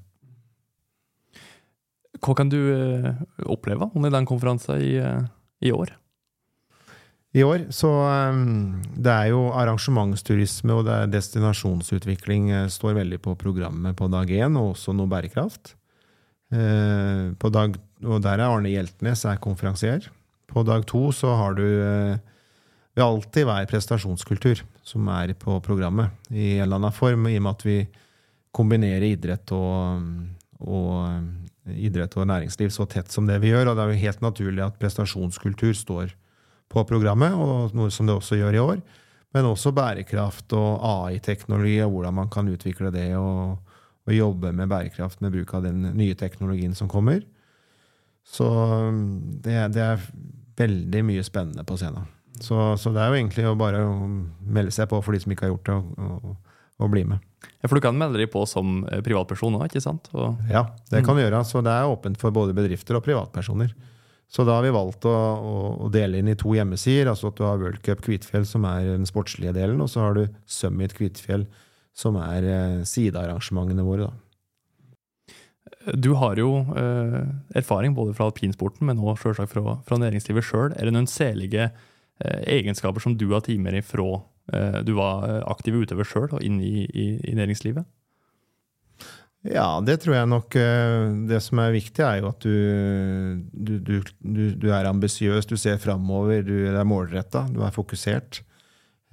Hva kan du oppleve under den konferansen i, i år? I år. Så um, det er jo arrangementsturisme og det er destinasjonsutvikling uh, står veldig på programmet på dag én, og også noe bærekraft. Uh, på dag, og der er Arne Hjeltnes er konferansier. På dag to så har du uh, vil alltid være prestasjonskultur som er på programmet i en eller annen form, i og med at vi kombinerer idrett og, og idrett og næringsliv så tett som det vi gjør. Og det er jo helt naturlig at prestasjonskultur står på programmet, og noe som det også gjør i år. Men også bærekraft og AI-teknologi, og hvordan man kan utvikle det og, og, jobbe med bærekraft med bruk av den nye teknologien som kommer. Så det, det er veldig mye spennende på scenen. Så, så, det er jo egentlig å bare melde seg på for de som ikke har gjort det, og, og, og bli med. Ja, For du kan melde deg på som privatperson òg, ikke sant? Og, ja, det kan du gjøre. Så det er åpent for både bedrifter og privatpersoner. Så da har vi valgt å, å, dele inn i to hjemmesider. altså at Du har World Cup Kvitfjell, som er den sportslige delen, og så har du Summit Kvitfjell, som er eh, sidearrangementene våre. da. Du har jo eh, erfaring både fra alpinsporten, men selvsagt fra, fra næringslivet sjøl. Er det noen særlige eh, egenskaper som du har timer ifra fra eh, du var eh, aktiv utøver sjøl og inn i, i, i næringslivet? Ja, det tror jeg nok. Eh, det som er viktig, er jo at du, du, du, du er ambisiøs, du ser framover, du er målretta, du er fokusert.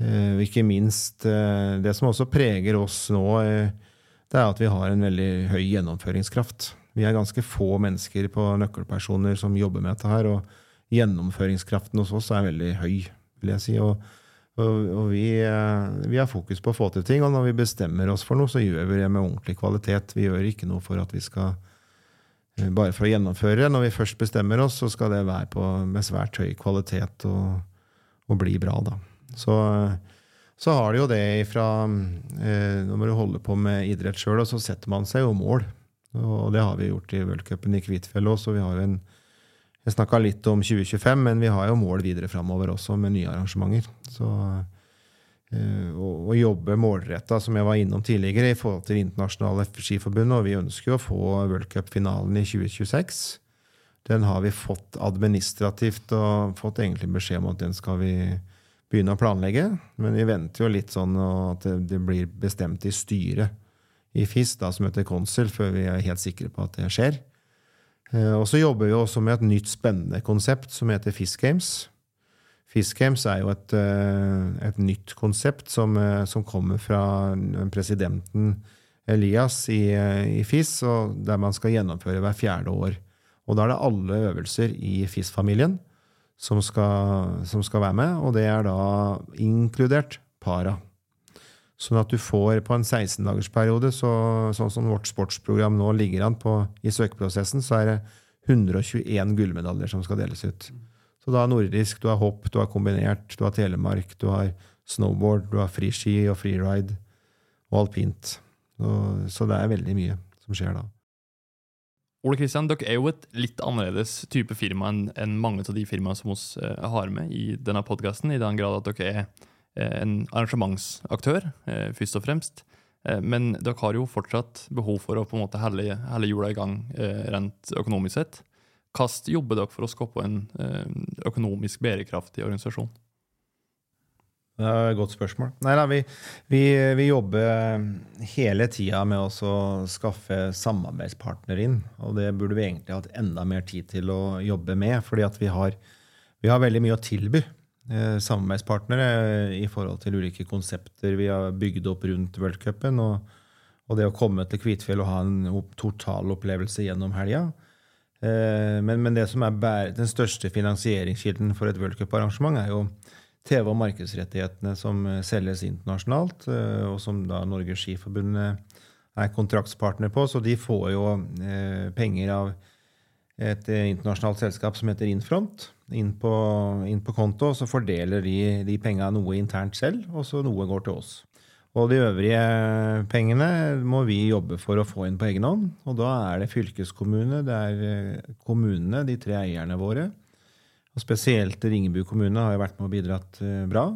Eh, ikke minst eh, Det som også preger oss nå, det er at vi har en veldig høy gjennomføringskraft. Vi er ganske få mennesker på nøkkelpersoner som jobber med dette her, og gjennomføringskraften hos oss er veldig høy, vil jeg si. og og, og vi, eh, vi, har fokus på å få til ting, og når vi bestemmer oss for noe, så gjør vi det med ordentlig kvalitet. Vi gjør ikke noe for at vi skal eh, bare for å gjennomføre. Når vi først bestemmer oss, så skal det være på, med svært høy kvalitet og, og bli bra. Da. Så, så har det jo det ifra eh, må du holde på med idrett sjøl, så setter man seg jo mål. Og det har vi gjort i worldcupen i Kvitfjell òg, så vi har jo en jeg snakka litt om 2025, men vi har jo mål videre framover også med nye arrangementer. Så eh, å, jobbe målretta, som jeg var innom tidligere, i forhold til internasjonale skiforbund, og vi ønsker jo å få worldcupfinalen i 2026. Den har vi fått administrativt og fått egentlig beskjed om at den skal vi begynne å planlegge. Men vi venter jo litt sånn at det blir bestemt i styret i FIS, da, som heter Konsul, før vi er helt sikre på at det skjer. Eh, og så jobber vi også med et nytt, spennende konsept som heter Fisk Games. Fisk Games er jo et, eh, et nytt konsept som, eh, som, kommer fra presidenten Elias i, i FIS, der man skal gjennomføre hver fjerde år. Og da er det alle øvelser i FIS-familien som, som, skal være med, og det er da inkludert para. Sånn at du får på en 16-dagersperiode, så, sånn som vårt sportsprogram nå ligger an på i søkeprosessen, så er det 121 gullmedaljer som skal deles ut. Så du har nordisk, du har hopp, du har kombinert, du har telemark, du har snowboard, du har friski og freeride og alpint. Så, så det er veldig mye som skjer da. Ole Kristian, dere er jo et litt annerledes type firma enn mange av de firmaene som vi eh, har med i denne podkasten, i den grad at dere er en arrangementsaktør, eh, først og fremst. Eh, men dere har jo fortsatt behov for å på en måte helle, jula i gang rent økonomisk sett. Hvordan jobber dere for å skape en økonomisk bærekraftig organisasjon? Det er et godt spørsmål. Nei, nei, vi, vi, vi, jobber hele tida med å skaffe samarbeidspartnere inn. Og det burde vi egentlig hatt enda mer tid til å jobbe med, fordi vi har, vi har veldig mye å tilby. Eh, samarbeidspartnere i forhold til ulike konsepter vi har bygd opp rundt worldcupen. Og, og det å komme til Kvitfjell og ha en totalopplevelse gjennom helga. Eh, men, men, det som er den største finansieringskilden for et worldcuparrangement, er jo TV- og markedsrettighetene som eh, selges internasjonalt, og som da Norges Skiforbund er kontraktspartner på. Så de får jo penger av et internasjonalt selskap som heter Infront inn på, inn på konto, og så fordeler de, de penga noe internt selv, og så noe går til oss. Og de øvrige pengene må vi jobbe for å få inn på egen hånd. Og da er det fylkeskommune, det er eh, kommunene, de tre eierne våre. Og spesielt Ringebu kommune har jo vært med og bidratt eh, bra.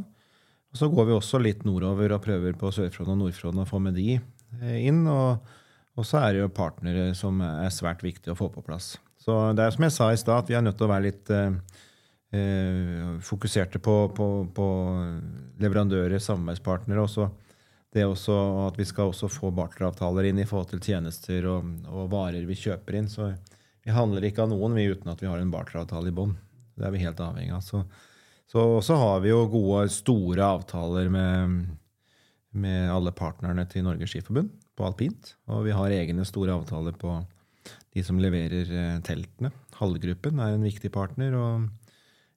Og så går vi også litt nordover og prøver på Sør-Fron og Nord-Fron å få med de eh, inn. Og, og så er det jo partnere som er svært viktig å få på plass. Så det er som jeg sa i stad, vi er nødt til å være litt, eh, fokuserte på, på, på, leverandører, samarbeidspartnere. Også det også at vi skal også få barteravtaler inn i forhold til tjenester og, og, varer vi kjøper inn. Så vi handler ikke av noen vi uten at vi har en barteravtale i bånn. Det er vi helt avhengig av. Så, så, så har vi jo gode, store avtaler med, med alle partnerne til Norges Skiforbund på alpint. Og vi har egne store avtaler på de som leverer eh, teltene. Hallgruppen er en viktig partner. og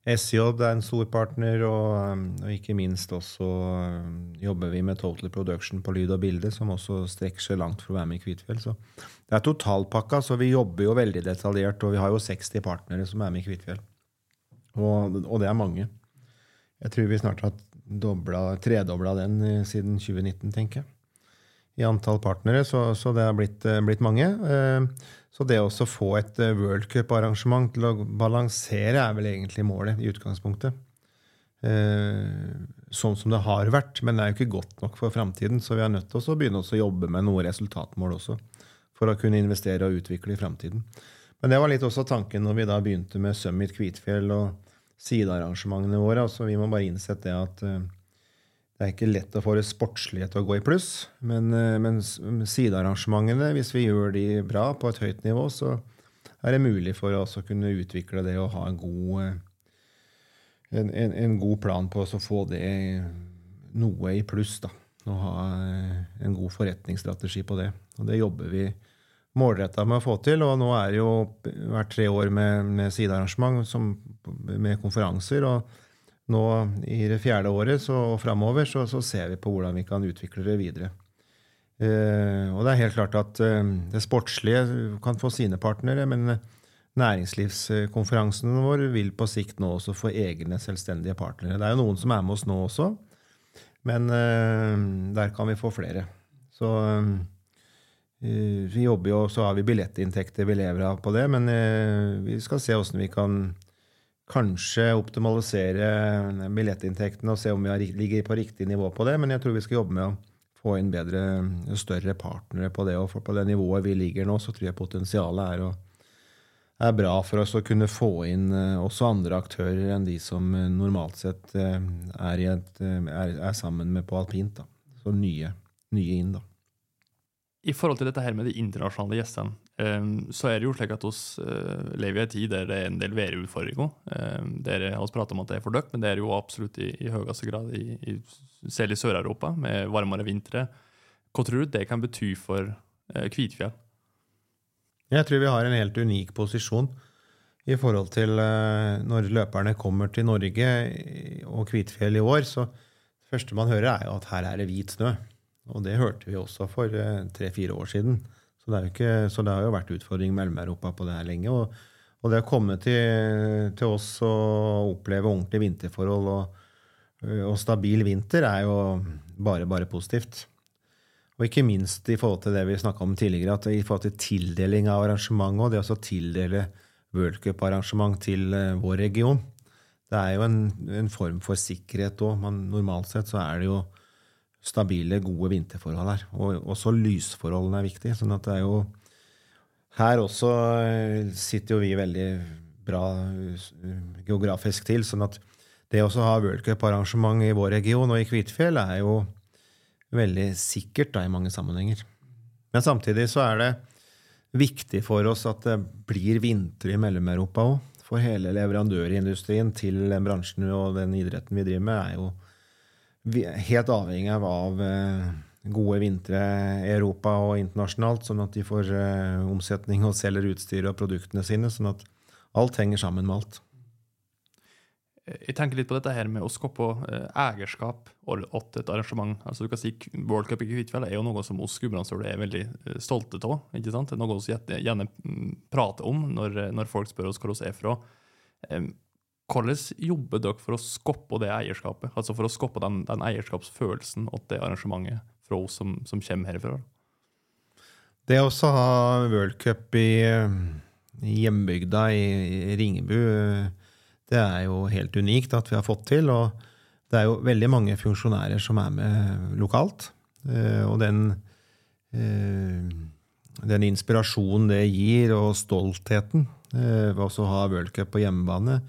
SJ er en stor partner, og, og, ikke minst også jobber vi med Total Production på lyd og bilde, som også strekker seg langt for å være med i Kvitfjell. Så det er totalpakka, så vi jobber jo veldig detaljert, og vi har jo 60 partnere som er med i Kvitfjell. Og, og det er mange. Jeg tror vi snart har dobla, tredobla den siden 2019, tenker jeg. I antall partnere, så, så det har blitt, blitt mange. Eh, så det å få et World Cup-arrangement til å balansere er vel egentlig målet i utgangspunktet. Eh, sånn som det har vært. Men det er jo ikke godt nok for framtiden, så vi er nødt til å begynne å jobbe med noen resultatmål også. For å kunne investere og utvikle i framtiden. Men det var litt også tanken når vi da begynte med Summit Kvitfjell og sidearrangementene våre. altså Vi må bare innsette det at eh, det er ikke lett å få det sportslige til å gå i pluss, men, eh, men sidearrangementene, hvis vi gjør de bra på et høyt nivå, så er det mulig for oss å kunne utvikle det og ha en god, eh, en, en, en god plan på å få det noe i pluss. da, Og ha eh, en god forretningsstrategi på det. Og det jobber vi målretta med å få til. Og nå er det jo hvert tre år med, med sidearrangement som, med konferanser. og nå i det fjerde året så, og framover så, så, ser vi på hvordan vi kan utvikle det videre. Eh, og det er helt klart at eh, det sportslige kan få sine partnere, men næringslivskonferansene våre vil på sikt nå også få egne selvstendige partnere. Det er jo noen som er med oss nå også, men eh, der kan vi få flere. Så eh, vi jobber jo, så har vi billettinntekter vi lever av på det, men eh, vi skal se åssen vi kan kanskje optimalisere billettinntektene og se om vi ligger på riktig nivå på det. Men jeg tror vi skal jobbe med å få inn bedre, større partnere på det. Og for på det nivået vi ligger nå, så tror jeg potensialet er, å, er bra for oss å kunne få inn eh, også andre aktører enn de som eh, normalt sett eh, er, et, er, er sammen med på alpint. Da. Så nye, nye inn, da. I forhold til dette her med de internasjonale gjestene, um, så er det jo slik at vi uh, lever i en tid der det er en del værutfordringer. Um, der vi prater om at det er for dødt, men det er jo absolutt i, i høyeste grad, i, i, selv i Sør-Europa, med varmere vintre. Hva tror du det kan bety for uh, Kvitfjell? Jeg tror vi har en helt unik posisjon i forhold til uh, når løperne kommer til Norge og Kvitfjell i år. så Det første man hører, er jo at her er det hvit snø. Og det hørte vi også for eh, tre-fire år siden. Så det, ikke, så det, har jo vært utfordring med Mellom-Europa på det her lenge. Og, og det å komme til, til, oss og oppleve ordentlige vinterforhold og, og, stabil vinter er jo bare, bare positivt. Og ikke minst i forhold til det vi snakka om tidligere, at i forhold til tildeling av arrangement og det å tildele worldcup-arrangement til uh, vår region. Det er jo en, en form for sikkerhet òg. Normalt sett så er det jo stabile, gode vinterforhold her. Og også lysforholdene er viktig. sånn at det er jo Her også eh, sitter jo vi veldig bra eh, geografisk til. sånn at det å ha worldcup-arrangement i vår region og i Kvitfjell er jo veldig sikkert da, i mange sammenhenger. Men samtidig så er det viktig for oss at det blir vinter i Mellom-Europa òg. For hele leverandørindustrien til den bransjen og den idretten vi driver med, er jo helt avhengig av av gode vintre i Europa og internasjonalt, sånn at de får uh, omsetning og selger utstyret og produktene sine. Sånn at alt henger sammen med alt. Jeg tenker litt på dette her med å skape uh, eierskap til et arrangement. Altså du kan si World Cup i Kvitfjell er jo noe som oss gudbrandsdøler er veldig stolte av. ikke sant? Det er noe vi gjerne mm, prater om når, når folk spør oss hvor vi er fra. Hvordan jobber dere for å skoppe det eierskapet? Altså for å skoppe den, den eierskapsfølelsen og det arrangementet fra oss som, som kommer herfra? Det å ha worldcup i, i hjembygda i, i Ringebu, det er jo helt unikt at vi har fått til. Og det er jo veldig mange funksjonærer som er med lokalt. Eh, og den, eh, den inspirasjonen det gir, og stoltheten ved å ha worldcup på hjemmebane,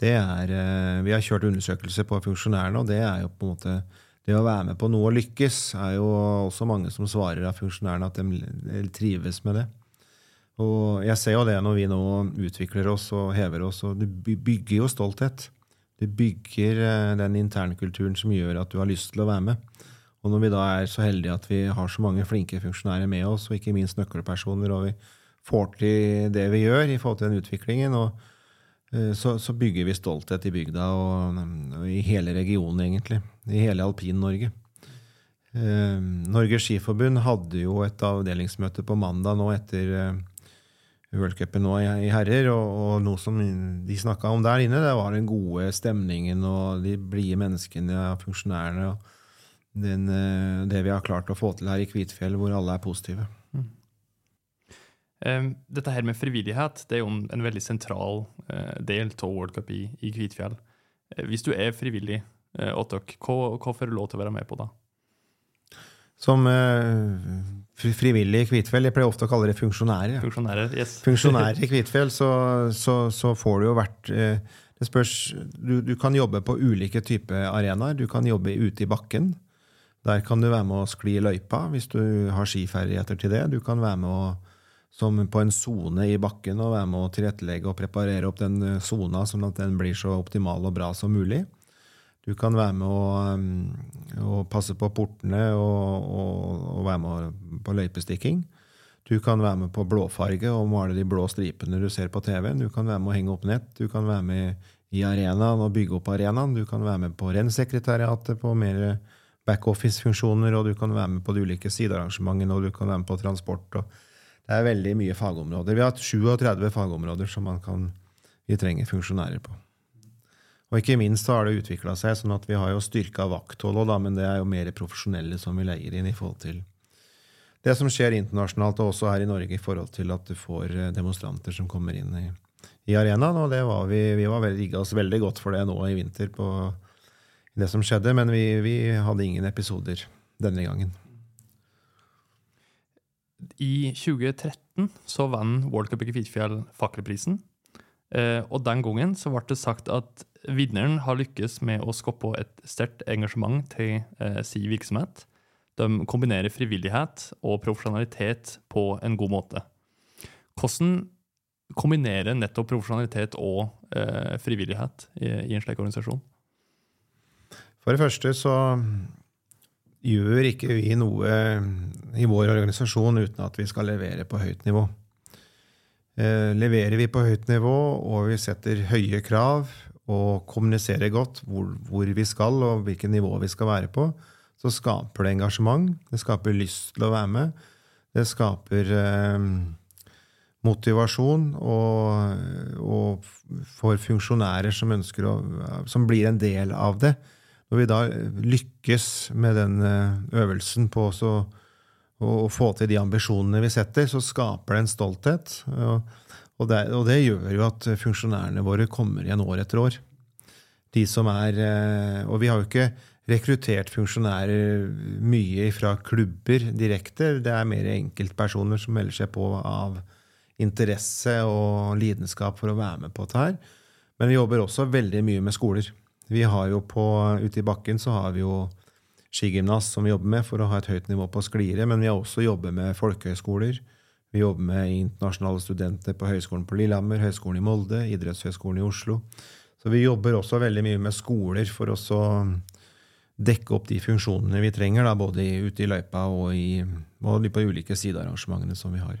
det er eh, Vi har kjørt undersøkelser på funksjonærene, og det er jo på en måte det å være med på noe og lykkes, er jo også mange som svarer av funksjonærene at de trives med det. Og jeg ser jo det når vi nå utvikler oss og hever oss, og det bygger jo stolthet. Det bygger eh, den internkulturen som gjør at du har lyst til å være med. Og når vi da er så heldige at vi har så mange flinke funksjonærer med oss, og ikke minst nøkkelpersoner, og vi får til det vi gjør i forhold til den utviklingen, og, så, så, bygger vi stolthet i bygda og, og, i hele regionen, egentlig. I hele Alpin-Norge. Eh, Norges Skiforbund hadde jo et avdelingsmøte på mandag nå etter eh, v-cupen nå i, herrer, og, og, noe som de snakka om der inne, det var den gode stemningen og de blide menneskene, funksjonærene, og den, eh, det vi har klart å få til her i Kvitfjell, hvor alle er positive. Mm. dette her med frivillighet det er jo en, en veldig sentral uh, del av World Cup i, i Kvitfjell. Uh, hvis du er frivillig, uh, Ottok, hva, hva får du lov til å være med på da? Som frivillig i Kvitfjell. Jeg pleier ofte å kalle det funksjonærer. Funksjonærer, yes. funksjonærer i Kvitfjell, så, så, så, får du jo vært uh, Det spørs du, du, kan jobbe på ulike typer arenaer. Du kan jobbe ute i bakken. Der kan du være med å skli løypa hvis du har skiferdigheter til det. Du kan være med å, som på en sone i bakken og være med å tilrettelegge og preparere opp den eh, sona sånn at den blir så optimal og bra som mulig. Du kan være med å, um, å passe på portene og, og, og, være med på løypestikking. Du kan være med på blåfarge og male de blå stripene du ser på TV-en. Du kan være med å henge opp nett. Du kan være med i arenaen og bygge opp arenaen. Du kan være med på rennsekretariatet, på mer backoffice-funksjoner, og du kan være med på de ulike sidearrangementene, og du kan være med på transport. Det er veldig mye fagområder. Vi har 37 fagområder som kan, vi trenger funksjonærer på. Og ikke minst har det utvikla seg sånn at vi har jo styrka vaktholdet, men det er jo mer profesjonelle som vi leier inn i forhold til det som skjer internasjonalt, og også her i Norge, i forhold til at du får eh, demonstranter som kommer inn i, i arenaen. Og var vi, vi var rigga oss veldig godt for det nå i vinter, på det som skjedde. Men vi, vi hadde ingen episoder denne gangen. I 2013 så vant World Cup i Kvitfjell fakkelprisen. Eh, og den gangen så ble det sagt at vinneren har lykkes med å skape et sterkt engasjement til eh, sin virksomhet. De kombinerer frivillighet og profesjonalitet på en god måte. Hvordan kombinerer nettopp profesjonalitet og eh, frivillighet i, i, en slik organisasjon? For det første så gjør ikke vi noe i vår organisasjon uten at vi skal levere på høyt nivå. Eh, leverer vi på høyt nivå og vi setter høye krav og kommuniserer godt hvor, hvor, vi skal og hvilket nivå vi skal være på, så skaper det engasjement. Det skaper lyst til å være med. Det skaper eh, motivasjon og, og, for funksjonærer som, å, som blir en del av det. Når vi da lykkes med den eh, øvelsen på å, få til de ambisjonene vi setter, så skaper det en stolthet. Og det, og det, gjør jo at funksjonærene våre kommer igjen år etter år. De som er, eh, Og vi har jo ikke rekruttert funksjonærer mye fra klubber direkte. Det er mer enkeltpersoner som melder seg på av interesse og lidenskap for å være med på dette her. Men vi jobber også veldig mye med skoler. Vi har jo på, Ute i bakken så har vi jo skigymnas som vi jobber med for å ha et høyt nivå på skliere, men vi har også jobbet med folkehøyskoler. Vi jobber med internasjonale studenter på Høgskolen på Lillehammer, Høgskolen i Molde, Idrettshøgskolen i Oslo. Så vi jobber også veldig mye med skoler for å dekke opp de funksjonene vi trenger, da, både ute i løypa og, i, og på de ulike sidearrangementene som vi har.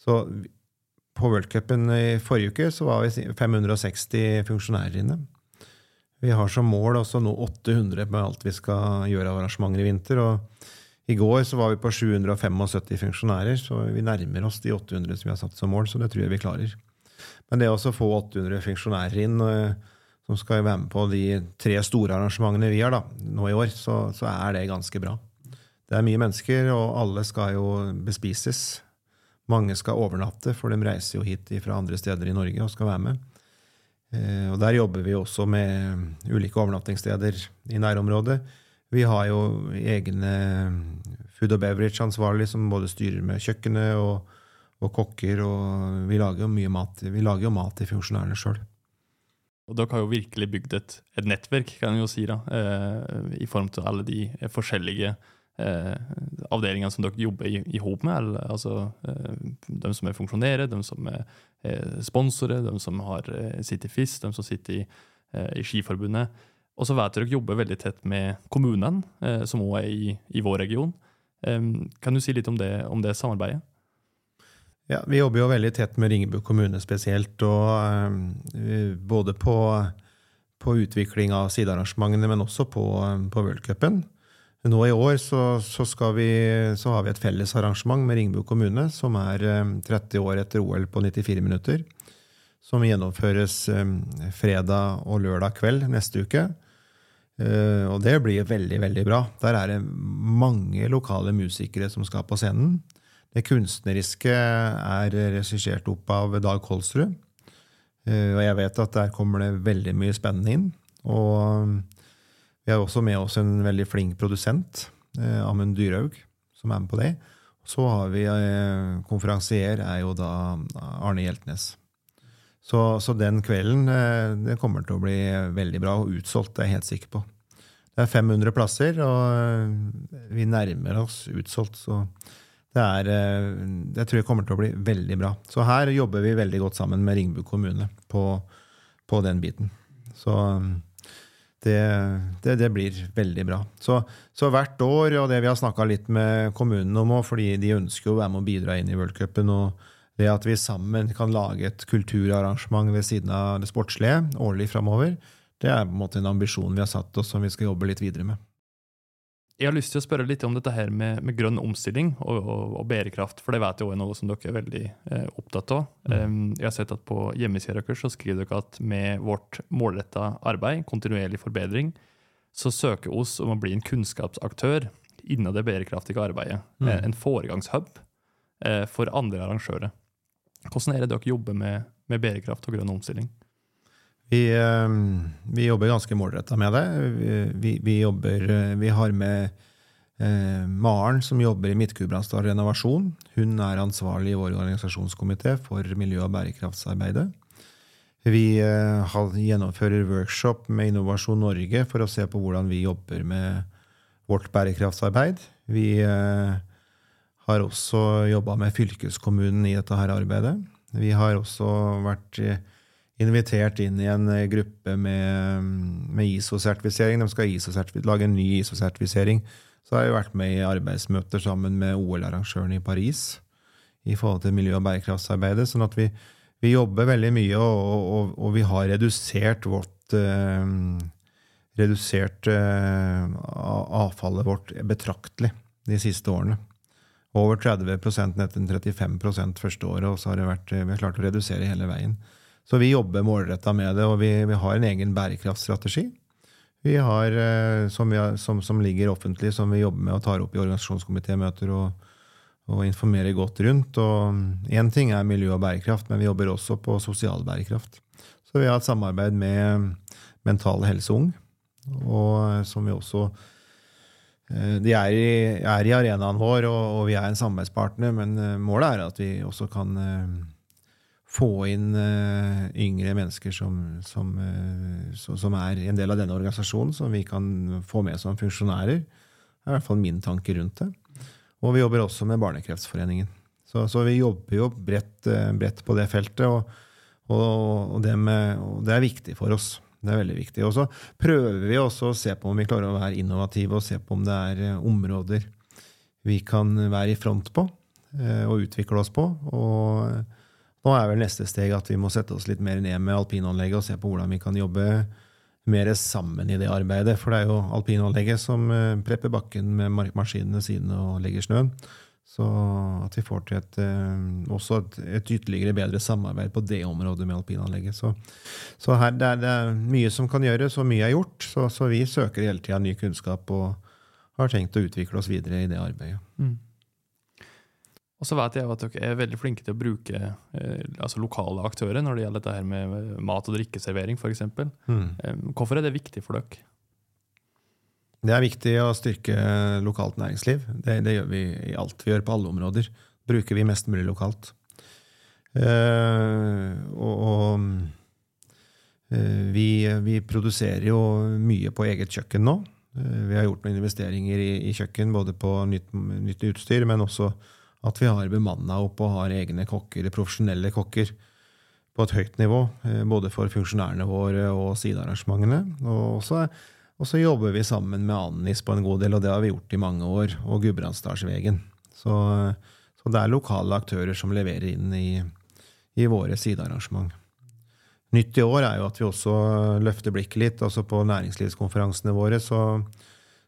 Så på worldcupen i forrige uke så var vi 560 funksjonærer inne. Vi har som mål også nå 800 med alt vi skal gjøre av arrangementer i vinter. og i går så var vi på 775 funksjonærer, så vi nærmer oss de 800 som vi har satt som mål. Så det tror jeg vi klarer. Men det å få 800 funksjonærer inn eh, som skal være med på de tre store arrangementene vi har da, nå i år, så, så, er det ganske bra. Det er mye mennesker, og alle skal jo bespises. Mange skal overnatte, for de reiser jo hit fra andre steder i Norge og skal være med. Eh, og Der jobber vi også med ulike overnattingssteder i nærområdet. Vi har jo egne food og beverage-ansvarlige som både styrer med kjøkkenet og, og kokker. Og vi lager jo mye mat. Vi lager jo mat til funksjonærene sjøl. Og dere har jo virkelig bygd et, et nettverk, kan en jo si, da, eh, i form av alle de forskjellige eh, avdelingene som dere jobber i, i hop med. Eller, altså, eh, de som er funksjonærer, de som er sponsorer, de som har, eh, sitter i FIS, de som sitter i, eh, i Skiforbundet. Og så vet dere jobber veldig tett med kommunene, som òg er i, i, vår region. kan du si litt om det, om det samarbeidet? Ja, Vi jobber jo veldig tett med Ringebu kommune spesielt. og Både på, på, utvikling av sidearrangementene, men også på, på worldcupen. Nå i år så, så, vi, så, har vi et felles arrangement med Ringebu kommune, som er um, 30 år etter OL på 94 minutter. Som gjennomføres um, fredag og lørdag kveld neste uke. Uh, og det blir veldig, veldig bra. Der er det mange lokale musikere som skal på scenen. Det kunstneriske er regissert opp av Dag Kolsrud. Eh, og jeg vet at der kommer det veldig mye spennende inn. Og vi har også med oss en veldig flink produsent, eh, Amund Dyrhaug, som er med på det. Så har vi eh, konferansier, er jo da Arne Hjeltnes. Så, så, den kvelden det kommer til å bli veldig bra og utsolgt, det er jeg helt sikker på. Det er 500 plasser, og vi nærmer oss utsolgt. så det er, eh, jeg tror det kommer til å bli veldig bra. Så her jobber vi veldig godt sammen med Ringbu kommune på, på den biten. Så det, det, det, blir veldig bra. Så, så, hvert år, og det vi har snakka litt med kommunen om òg, fordi de ønsker å være med å bidra inn i worldcupen, og det at vi sammen kan lage et kulturarrangement ved siden av det sportslige årlig framover, det er på en måte en ambisjon vi har satt oss som vi skal jobbe litt videre med. Jeg har lyst til å spørre litt om dette her med, med grønn omstilling og, og, og, bærekraft, for det vet jeg også er noe som dere er veldig eh, opptatt av. Mm. Um, jeg har sett at På hjemmesida deres så skriver dere at med vårt målretta arbeid, kontinuerlig forbedring, så søker oss om å bli en kunnskapsaktør innen det bærekraftige arbeidet. Mm. En, en foregangshub eh, for andre arrangører. Hvordan er det dere jobber med, med bærekraft og grønn omstilling? Vi, eh, vi jobber ganske målretta med det. Vi, vi, jobber, eh, vi har med eh, Maren, som jobber i Midt-Gudbrandsdal Renovasjon. Hun er ansvarlig i vår organisasjonskomité for miljø- og bærekraftsarbeidet. Vi eh, gjennomfører workshop med Innovasjon Norge for å se på hvordan vi jobber med vårt bærekraftsarbeid. Vi eh, har også jobba med fylkeskommunen i dette her arbeidet. Vi har også vært invitert inn i en eh, gruppe med, med ISO-sertifisering. De skal ISO lage en ny ISO-sertifisering. Så har jeg vært med i arbeidsmøter sammen med OL-arrangørene i Paris i forhold til miljø- og bærekraftsarbeidet. sånn at vi, vi jobber veldig mye, og, og, og vi har redusert vårt eh, redusert eh, avfallet vårt betraktelig de siste årene. Over 30% nesten 35 første året, og så har det vært, vi har klart å redusere hele veien. Så vi jobber målretta med det, og vi, vi, har en egen bærekraftstrategi. Vi har, eh, som, vi har, som, som, ligger offentlig, som vi jobber med og tar opp i organisasjonskomitémøter og, og informerer godt rundt. Og Én ting er miljø og bærekraft, men vi jobber også på sosial bærekraft. Så vi har et samarbeid med Mental Helse Ung, og som vi også eh, de er i, er i arenaen vår, og, og, vi er en samarbeidspartner, men eh, målet er at vi også kan få inn uh, yngre mennesker som, som, uh, som, er en del av denne organisasjonen, som vi kan få med som funksjonærer. Det er i hvert fall min tanke rundt det. Og vi jobber også med Barnekreftforeningen. Så, så vi jobber jo bredt, uh, bredt på det feltet, og, og, og, det med, og, det er viktig for oss. Det er veldig viktig. Og så prøver vi også å se på om vi klarer å være innovative, og se på om det er områder vi kan være i front på og utvikle oss på. og nå er vel neste steg at vi må sette oss litt mer ned med alpinanlegget og se på hvordan vi kan jobbe mer sammen i det arbeidet. For det er jo alpinanlegget som eh, prepper bakken med maskinene sine og legger snøen. Så at vi får til et, eh, også et, et, ytterligere bedre samarbeid på det området med alpinanlegget. Så, så her det er det mye som kan gjøres, og mye er gjort. Så, så vi søker hele tida ny kunnskap og har tenkt å utvikle oss videre i det arbeidet. Mm. Og så vet jeg at dere er veldig flinke til å bruke eh, altså lokale aktører når det gjelder dette her med mat- og drikkeservering f.eks. Mm. Hvorfor er det viktig for dere? Det er viktig å styrke lokalt næringsliv. Det, det, gjør vi i alt vi gjør på alle områder. Bruker vi mest mulig lokalt. Eh, og, Eh, vi, vi, produserer jo mye på eget kjøkken nå. Eh, vi har gjort noen investeringer i, i kjøkken, både på nytt, nytt, utstyr, men også at vi har bemanna opp og har egne kokker, profesjonelle kokker på et høyt nivå. Både for funksjonærene våre og sidearrangementene. Og så, og så jobber vi sammen med Annis på en god del, og det har vi gjort i mange år. Og Gudbrandsdalsvegen. Så, så, det er lokale aktører som leverer inn i, i våre sidearrangement. Nytt i år er jo at vi også løfter blikket litt. altså På næringslivskonferansene våre så,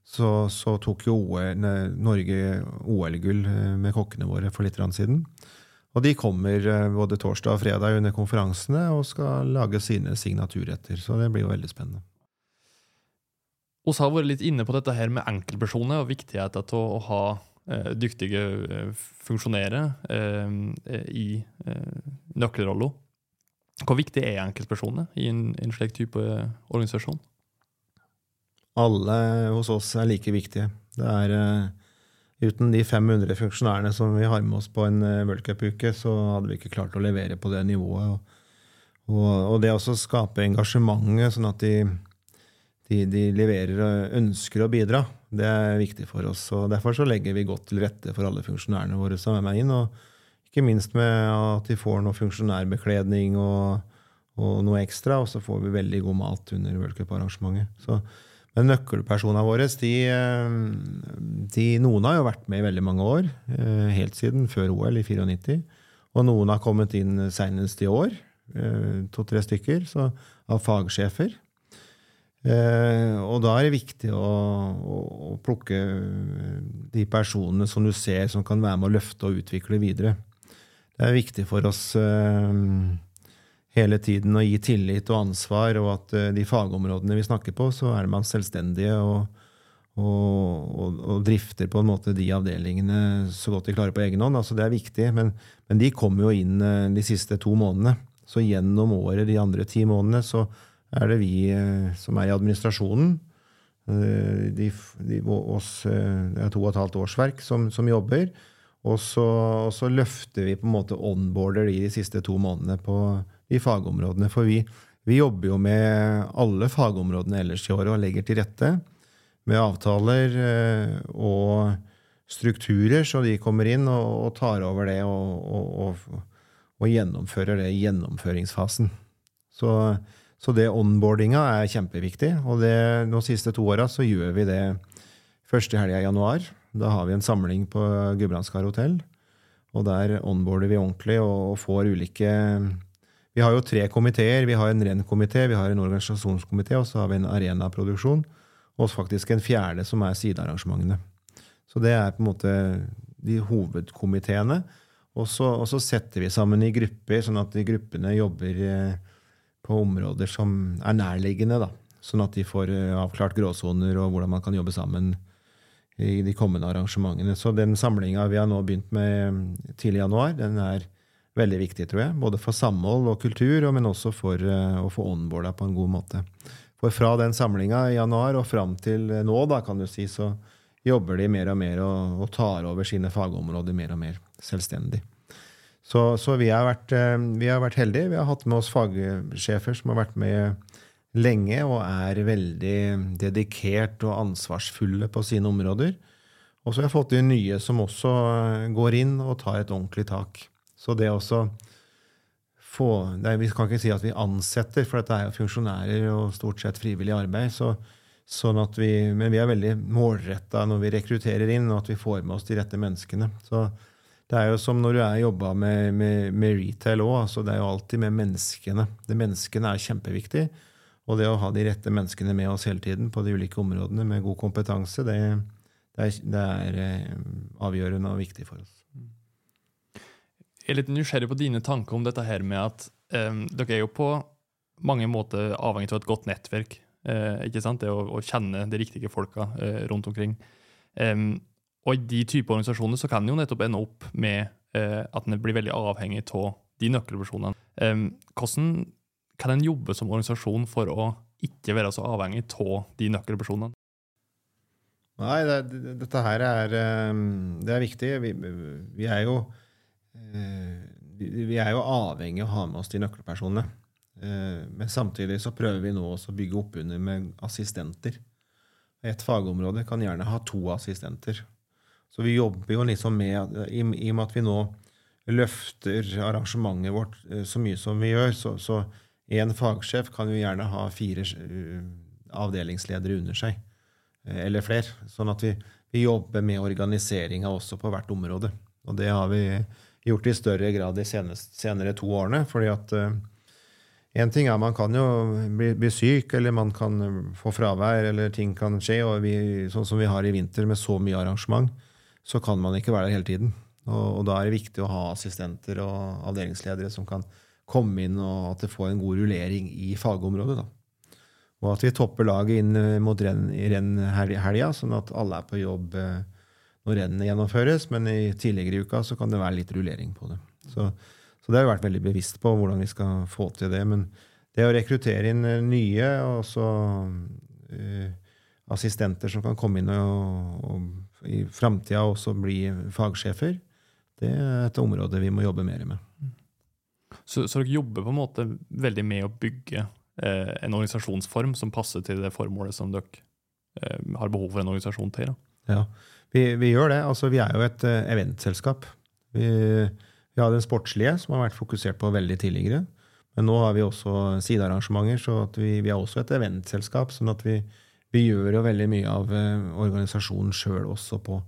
så, så tok jo OL, Norge OL-gull eh, med kokkene våre for litt siden. Og de kommer eh, både torsdag og fredag under konferansene og skal lage sine signaturretter. Så det blir jo veldig spennende. Vi har vært litt inne på dette her med enkeltpersoner og viktigheten av å ha eh, dyktige eh, funksjonærer eh, i eh, nøkkelroller. Hvor viktig er enkeltpersoner i en, en slik type organisasjon? Alle hos oss er like viktige. Det er uh, Uten de 500 funksjonærene som vi har med oss på en uh, worldcupuke, så hadde vi ikke klart å levere på det nivået. Og, og, og det å skape engasjementet, sånn at de de, de, leverer og ønsker å bidra. Det er viktig for oss. og Derfor så legger vi godt til rette for alle funksjonærene våre som er med inn. og Ikke minst med at de får noe funksjonærbekledning og, og noe ekstra. Og så får vi veldig god mat under World Cup-arrangementet. Men nøkkelpersonene våre, de, de, Noen har jo vært med i veldig mange år. Eh, helt siden før OL i 94. Og noen har kommet inn seinest i år. Eh, to-tre stykker så, av fagsjefer. Eh, og da er det viktig å, å, å, plukke de personene som du ser som kan være med å løfte og utvikle videre. Det er viktig for oss eh, hele tiden å gi tillit og ansvar, og at eh, de fagområdene vi snakker på, så er man selvstendige og, og, og, drifter på en måte de avdelingene så godt de klarer på egen hånd. Altså, det er viktig, men, men de kommer jo inn eh, de siste to månedene. Så gjennom året, de andre ti månedene, så er det vi eh, som er i administrasjonen. De, de, oss, det er to og et halvt årsverk som, som jobber. Og så, og så, løfter vi på en måte onboarder de de siste to månedene på de fagområdene. For vi, vi jobber jo med alle fagområdene ellers i året og legger til rette med avtaler og strukturer, så de kommer inn og, og tar over det og, og, og, gjennomfører det i gjennomføringsfasen. Så så det onboardinga er kjempeviktig. Og det, de siste to åra så gjør vi det første helga i januar. Da har vi en samling på Gudbrandskar hotell. Og der onboarder vi ordentlig og får ulike Vi har jo tre komiteer. Vi har en REN-komité, vi har en organisasjonskomité, og så har vi en arenaproduksjon. Og faktisk en fjerde som er sidearrangementene. Så det er på en måte de hovedkomiteene. Og så, setter vi sammen i grupper, sånn at de gruppene jobber eh, på områder som er nærliggende, da. Sånn at de får eh, avklart gråsoner og hvordan man kan jobbe sammen i de kommende arrangementene. Så den samlinga vi har nå begynt med mm, tidlig i januar, den er veldig viktig, tror jeg. Både for samhold og kultur, men også for eh, å få onboarda på en god måte. For fra den samlinga i januar og fram til nå, da, kan du si, så jobber de mer og mer og, og tar over sine fagområder mer og mer selvstendig. Så, så vi, har vært, eh, vi, har vært, heldige. Vi har hatt med oss fagsjefer som har vært med lenge og er veldig dedikert og ansvarsfulle på sine områder. Og så har vi fått inn nye som også eh, går inn og tar et ordentlig tak. Så det også få er, Vi kan ikke si at vi ansetter, for dette er jo funksjonærer og stort sett frivillig arbeid. Så, sånn at vi, men vi er veldig målretta når vi rekrutterer inn, og at vi får med oss de rette menneskene. Så det er jo som når du er jobba med, med, med, retail òg. Altså det er jo alltid med menneskene. Det Menneskene er kjempeviktig. Og det å ha de rette menneskene med oss hele tiden på de ulike områdene med god kompetanse, det, det, er, det er, eh, avgjørende og viktig for oss. Jeg er litt nysgjerrig på dine tanker om dette her med at um, dere er jo på mange måter avhengig av et godt nettverk. Uh, ikke sant? Det å, å, kjenne de riktige folka uh, rundt omkring. Um, og i de typer organisasjoner så kan en jo nettopp ende opp med uh, at en blir veldig avhengig av de nøkkelpersonene. Um, hvordan kan en jobbe som organisasjon for å ikke være så avhengig av de nøkkelpersonene? Nei, det, dette her er, det er viktig. Vi, vi, er jo, vi, er jo avhengig av å ha med oss de nøkkelpersonene. Eh, men samtidig så prøver vi nå også å bygge opp under med assistenter. Et fagområde kan gjerne ha to assistenter. Så vi jobber jo liksom med I, og med at vi nå løfter arrangementet vårt eh, så mye som vi gjør, så, så en fagsjef kan jo gjerne ha fire eh, avdelingsledere under seg. Eh, eller flere. Sånn at vi, vi jobber med organiseringa også på hvert område. Og det har vi gjort i større grad de seneste, senere to årene. fordi at en ting er man kan jo bli, bli, syk, eller man kan få fravær, eller ting kan skje. og vi, Sånn som vi har i vinter med så mye arrangement, så kan man ikke være der hele tiden. Og, og, da er det viktig å ha assistenter og avdelingsledere som kan komme inn, og at det får en god rullering i fagområdet. da. Og at vi topper laget inn eh, renn helga, sånn at alle er på jobb eh, når rennet gjennomføres. Men i tidligere i uka så kan det være litt rullering på det. Så, så det har vi vært veldig bevisst på hvordan vi skal få til det. Men det å rekruttere inn eh, nye, og så uh, assistenter som kan komme inn og, og i framtida også bli fagsjefer, det er et område vi må jobbe mer med. Så, så dere jobber på en måte veldig med å bygge eh, en organisasjonsform som passer til det formålet som dere eh, har behov for en organisasjon til? Da. Ja, vi, vi, gjør det. Altså, vi er jo et uh, eventselskap. Vi, vi har den sportslige, som har vært fokusert på veldig tidligere. Men nå har vi også sidearrangementer, så vi, vi, er også et eventselskap. sånn at vi, gjør jo veldig mye av uh, organisasjonen sjøl også på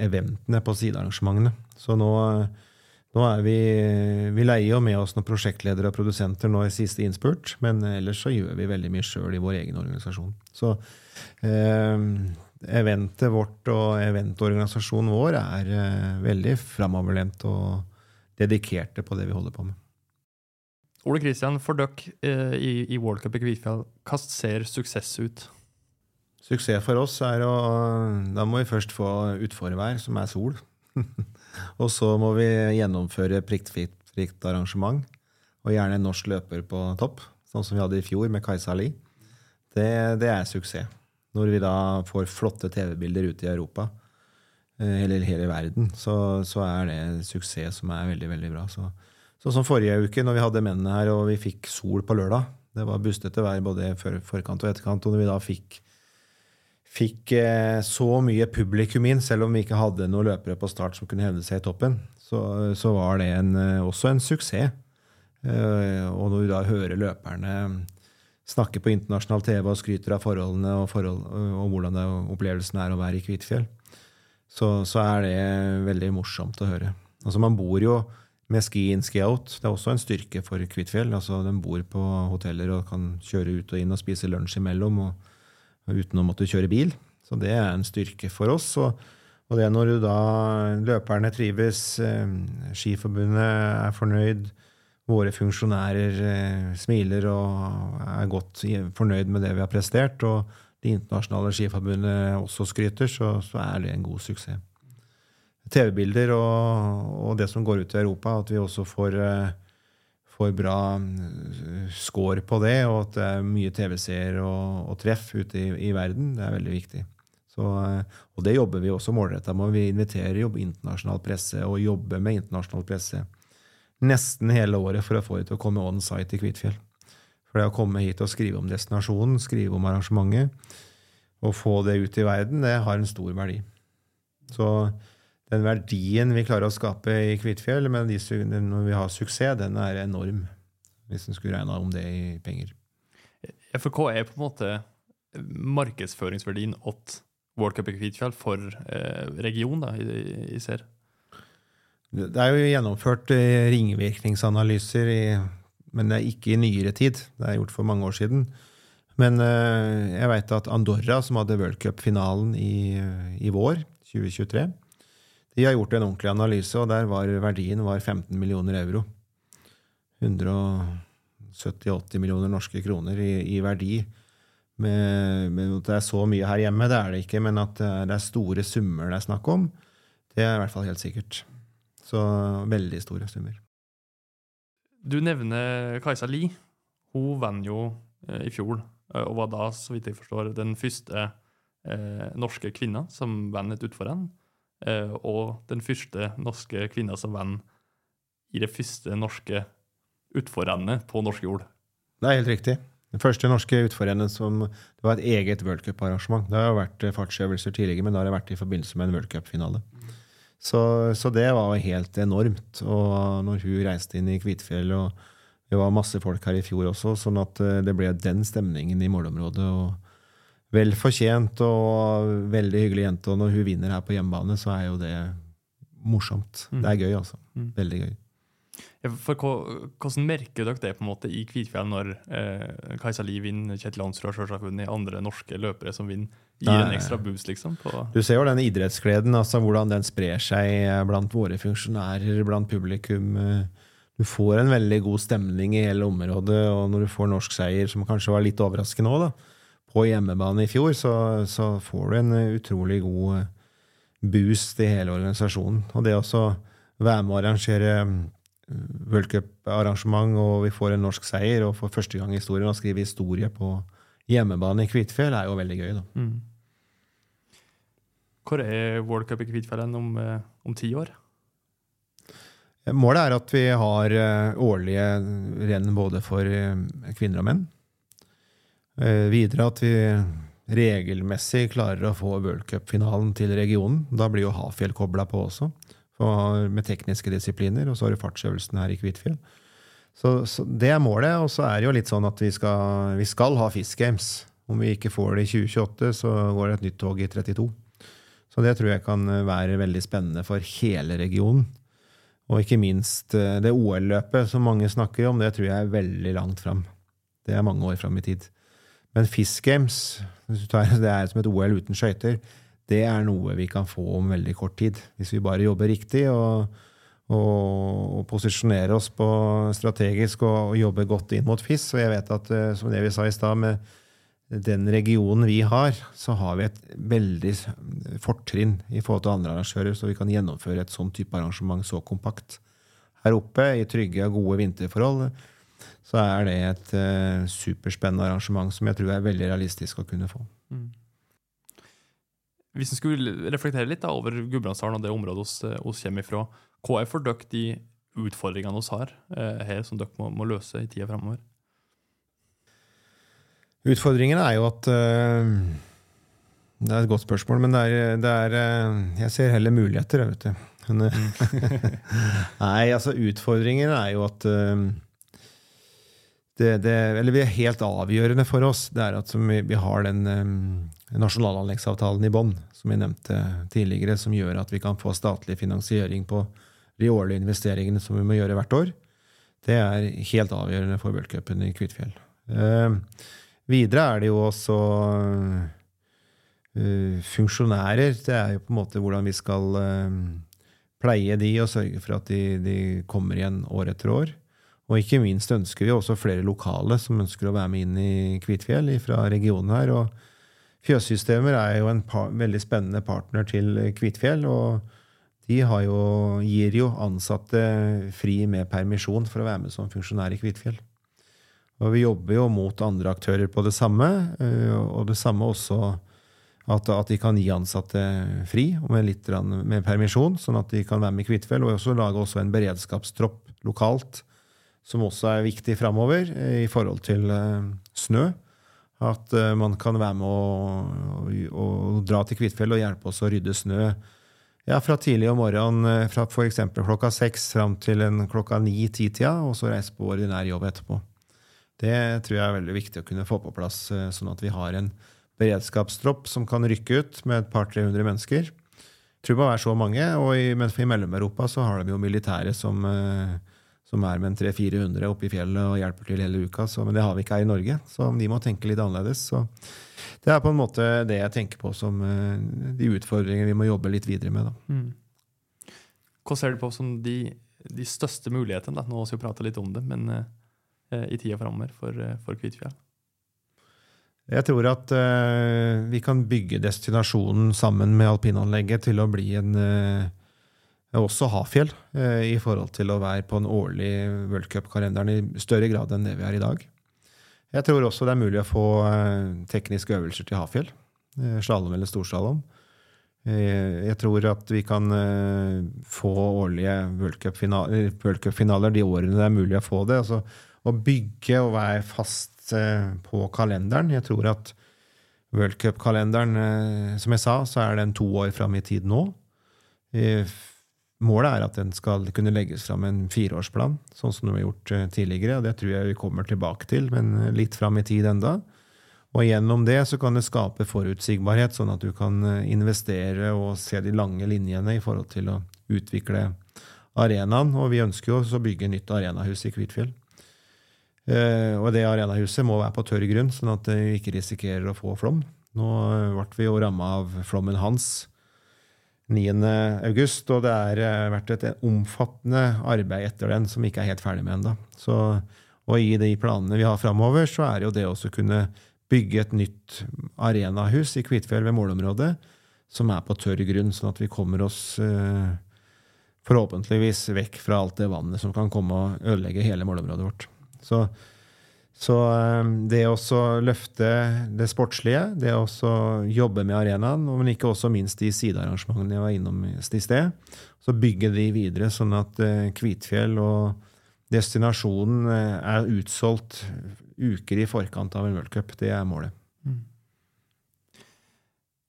eventene på sidearrangementene. Så nå, nå, er vi Vi leier jo med oss noen prosjektledere og produsenter nå i siste innspurt, men ellers så gjør vi veldig mye sjøl i vår egen organisasjon. Så eh, eventet vårt og eventorganisasjonen vår er eh, veldig framoverlent og dedikerte på det vi holder på med. Ole Kristian, for dere eh, i, i World Cup i Kvitfjell, hva ser suksess ut? Suksess for oss er å Da må vi først få utforvær, som er sol. og så må vi gjennomføre prikkfritt arrangement. Og gjerne en norsk løper på topp, sånn som vi hadde i fjor med Kajsa Li. Det, det, er suksess. Når vi da får flotte TV-bilder ute i Europa, eh, eller hele verden, så, så, er det suksess som er veldig, veldig bra. Så, så som forrige uke, når vi hadde mennene her og vi fikk sol på lørdag. Det var bustete vær både forkant og etterkant. Og når vi da fikk fikk eh, så mye publikum inn, selv om vi ikke hadde noen løpere på start som kunne hevde seg i toppen, så, så var det en, eh, også en suksess. Og når vi da hører løperne snakke på internasjonal TV og skryter av forholdene og, forhold, og hvordan det, opplevelsen er å være i Kvitfjell, så, så, er det veldig morsomt å høre. Altså Man bor jo med ski in, ski out. Det er også en styrke for Kvitfjell. Altså De bor på hoteller og kan kjøre ut og inn og spise lunsj imellom. og uten å måtte kjøre bil. Så det er en styrke for oss. Og, og det når du da løperne trives, eh, Skiforbundet er fornøyd, våre funksjonærer eh, smiler og er godt fornøyd med det vi har prestert, og Det internasjonale skiforbundet også skryter, så, så er det en god suksess. TV-bilder og, og, det som går ut i Europa, at vi også får eh, får bra eh, score på det, og at det er mye TV-seere og, og, treff ute i, i, verden. Det er veldig viktig. Så, og det jobber vi også målretta med. Vi inviterer jo internasjonal presse og jobber med internasjonal presse nesten hele året for å få dem til å komme on site i Kvitfjell. For det å komme hit og skrive om destinasjonen, skrive om arrangementet, og få det ut i verden, det har en stor verdi. Så den verdien vi klarer å skape i Kvitfjell men når vi har suksess, den er enorm. Hvis en skulle regna om det i penger. FK er på en måte markedsføringsverdien åt World Cup i Kvitfjell for eh, regionen, da, i, i ser? Det er jo gjennomført eh, ringvirkningsanalyser, i, men det er ikke i nyere tid. Det er gjort for mange år siden. Men eh, jeg veit at Andorra, som hadde World Cup-finalen i, i vår, 2023 de har gjort en ordentlig analyse, og der var verdien var 15 millioner euro. 170-80 millioner norske kroner i, i verdi. Med, med, det er så mye her hjemme, det er det ikke, men at det er store summer det er snakk om, det er i hvert fall helt sikkert. Så veldig store summer. Du nevner Kajsa Li. Hun vant jo eh, i fjor, eh, og var da, så vidt jeg forstår, den første eh, norske kvinna som vant et utforrenn. Eh, og den første norske kvinna som vant i det første norske utforrennet på norsk jord. Det er helt riktig. Det første norske utforrennet som det var et eget worldcuparrangement. Det har vært eh, fartsøvelser tidligere, men da har det vært i forbindelse med en worldcupfinale. Så, så det var helt enormt. Og når hun reiste inn i Kvitfjell, og det var masse folk her i fjor også, sånn at eh, det ble den stemningen i målområdet. og Vel fortjent og veldig hyggelig jente. Og når hun vinner her på hjemmebane, så er jo det morsomt. Mm. Det er gøy, altså. Mm. Veldig gøy. Ja, For Hvordan merker dere det på en måte i Kvitfjell når eh, Kajsa Li vinner, Kjetil Hansrud har selvsagt vunnet, andre norske løpere som vinner? Gir en ekstra boost, liksom? På, Du ser jo den idrettsgleden, altså hvordan den sprer seg blant våre funksjonærer, blant publikum. Du får en veldig god stemning i hele området, og når du får norsk seier, som kanskje var litt overraskende òg, på hjemmebane i fjor, så, så får du en utrolig god boost i hele organisasjonen. Og det å være med å arrangere worldcuparrangement, og vi får en norsk seier, og for første gang i historien å skrive historie på hjemmebane i Kvitfjell, er jo veldig gøy. da. mm. Hvor er World Cup i Kvitfjellet om, eh, om ti år? Målet er at vi har eh, årlige renn både for eh, kvinner og menn. Eh, videre at vi regelmessig klarer å få worldcupfinalen til regionen. Da blir jo Hafjell kobla på også, med tekniske disipliner. Og så har du fartsøvelsen her i Kvitfjell. Så, så det er målet. Og så er det jo litt sånn at vi skal, vi skal ha Fisk Games. Om vi ikke får det i 2028, så går det et nytt tog i 32. Så det tror jeg kan være veldig spennende for hele regionen. Og ikke minst eh, det OL-løpet som mange snakker om, det tror jeg er veldig langt fram. Det er mange år fram i tid. Men FIS Games, tar, det er som et OL uten skøyter, det er noe vi kan få om veldig kort tid. Hvis vi bare jobber riktig og, og, og posisjonerer oss strategisk og, og jobber godt inn mot FIS. Og jeg vet at, eh, som det vi sa i stad, med den regionen vi har, så har vi et veldig fortrinn i forhold til andre arrangører, så vi kan gjennomføre et sånn type arrangement så kompakt. Her oppe, i trygge og gode vinterforhold, så er det et uh, superspennende arrangement som jeg tror er veldig realistisk å kunne få. Mm. Hvis en skulle reflektere litt da, over Gudbrandsdalen og det området oss, eh, kommer ifra, hva er for dere de utfordringene vi har uh, her, som dere må, må løse i tida framover? Utfordringen er jo at eh, Det er et godt spørsmål, men det er, det er eh, Jeg ser heller muligheter, vet du. Eh, Nei, altså utfordringen er jo at eh, det, det, eller det er helt avgjørende for oss, det er at som vi, vi har den um, nasjonalanleggsavtalen i bånn, som jeg nevnte tidligere, som gjør at vi kan få statlig finansiering på de årlige investeringene som vi må gjøre hvert år. Det er helt avgjørende for worldcupen i Kvitfjell. Uh, videre er det jo også uh, funksjonærer. Det er jo på en måte hvordan vi skal uh, pleie de og sørge for at de, de kommer igjen år etter år. Og ikke minst ønsker vi også flere lokale som ønsker å være med inn i Kvitfjell fra regionen her. Og Fjøssystemer er jo en par, veldig spennende partner til Kvitfjell. Og de jo, gir jo ansatte fri med permisjon for å være med som funksjonær i Kvitfjell. Og vi jobber jo mot andre aktører på det samme, og det samme også at, at de kan gi ansatte fri med litt med permisjon, sånn at de kan være med i Kvitfjell. Og også lage også en beredskapstropp lokalt som også er viktig framover i forhold til uh, snø. At man kan være med å, å, å dra til Kvitfjell og hjelpe oss å rydde snø ja, fra tidlig om morgenen, fra f.eks. klokka seks fram til klokka ni-ti-tida, og så reise på ordinær jobb etterpå. Det tror jeg er veldig viktig å kunne få på plass, sånn at vi har en beredskapstropp som kan rykke ut med et par-tre hundre mennesker. Jeg tror det må være så mange, og i, i Mellom-Europa så har de jo militære som som er med en 300-400 oppe i fjellet og hjelper til hele uka. Så, men det har vi ikke her i Norge, så de må tenke litt annerledes. Så det er på en måte det jeg tenker på som uh, de utfordringene vi må jobbe litt videre med. Mm. Hva ser du på som de, de største mulighetene? Da? Nå har vi jo prata litt om det, men i tida framover for, uh, for Kvitfjell? Jeg tror at vi kan bygge destinasjonen sammen med alpinanlegget til å bli en også Hafjell, uh, i forhold til å være på en årlig worldcupkalenderen i større grad enn det vi er i dag. Jeg tror også det er mulig å få eh, tekniske øvelser til Hafjell. Eh, slalåm eller storslalåm. Jeg tror at vi kan få årlige worldcupfinaler de årene det er mulig å få det. Altså å bygge og være fast eh, på kalenderen. Jeg tror at World Cup-kalenderen, eh, som jeg sa, så er den to år fram i tid nå. Målet er at den skal kunne legges fram en fireårsplan, sånn som den har gjort eh, tidligere. og Det tror jeg vi kommer tilbake til, men litt fram i tid enda. Og gjennom det så kan det skape forutsigbarhet, sånn at du kan investere og se de lange linjene i forhold til å utvikle arenaen. Og vi ønsker jo også å bygge nytt arenahus i Kvitfjell. Eh, og det arenahuset må være på tørr grunn, sånn at vi ikke risikerer å få flom. Nå eh, ble vi jo ramma av flommen Hans 9. august, og det har eh, vært et omfattende arbeid etter den som vi ikke er helt ferdig med ennå. Og i de planene vi har framover, så er jo det å kunne bygge et nytt arenahus i Kvitfjell ved målområdet, som er på tørr grunn, sånn at vi kommer oss forhåpentligvis vekk fra alt det vannet som kan komme og ødelegge hele målområdet vårt. Så, så eh, det å løfte det sportslige, det å jobbe med arenaen, men ikke også minst de sidearrangementene jeg var innom i sted, så bygge de videre, sånn at eh, Kvitfjell og destinasjonen eh, er utsolgt uker i forkant av en World Cup. Det er målet.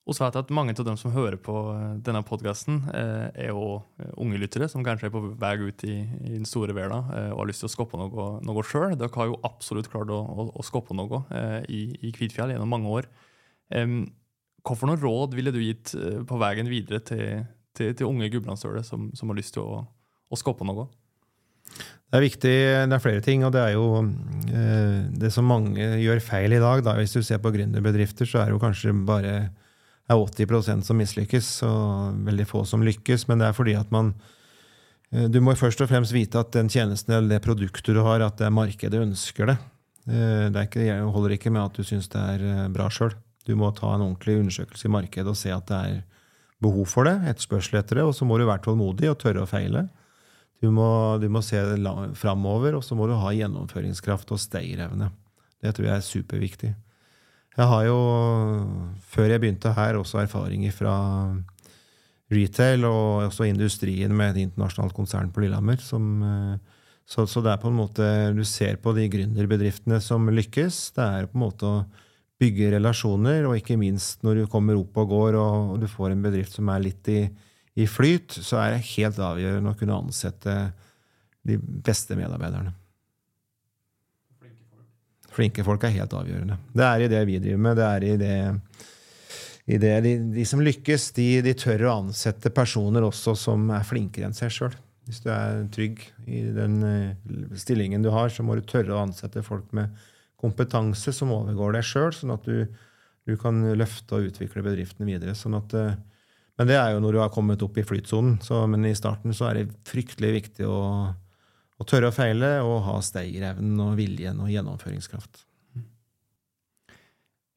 Og så vet jeg at Mange av dem som hører på denne podkasten, er jo unge lyttere som kanskje er på vei ut i, i den store verden og har lyst til å skoppe noe, noe sjøl. Dere har jo absolutt klart å, å, å skoppe noe i, i Kvitfjell gjennom mange år. Hvilke noen råd ville du gitt på veien videre til, til, til unge gudbrandsdøler som, som, har lyst til å, å skoppe noe? Det er viktig, det er flere ting, og det er jo eh, det som mange gjør feil i dag. Da. Hvis du ser på gründerbedrifter, så er det jo kanskje bare er 80% som mislykkes, og veldig få som lykkes. Men det er fordi at man eh, Du må først og fremst vite at den tjenesten eller det produktet du har, at det er markedet ønsker det. Eh, det ikke, holder ikke med at du syns det er bra sjøl. Du må ta en ordentlig undersøkelse i markedet og se at det er behov for det, etterspørsel etter det, og så må du være tålmodig og tørre å feile. Du må, du må se framover, og så må du ha gjennomføringskraft og stayerevne. Det tror jeg er superviktig. Jeg har jo, før jeg begynte her, også erfaringer fra retail og også industrien med et internasjonalt konsern på Lillehammer. Som, så, så, det er på en måte Du ser på de gründerbedriftene som lykkes. Det er på en måte å bygge relasjoner, og ikke minst når du kommer opp og går og du får en bedrift som er litt i i flyt, så er det helt avgjørende å kunne ansette de beste medarbeiderne. Flinke folk. Er helt avgjørende. Det er i det vi driver med. det er i det, i det de, de, som lykkes, de, de, tør å ansette personer også som er flinkere enn seg sjøl. Hvis du er trygg i den eh, stillingen du har, så må du tørre å ansette folk med kompetanse som overgår deg sjøl, sånn at du, du, kan løfte og utvikle bedriften videre. sånn at uh, men det er jo når du har kommet opp i flytsonen. Men i starten så er det fryktelig viktig å, å tørre å feile og ha steigerevnen og viljen og gjennomføringskraft.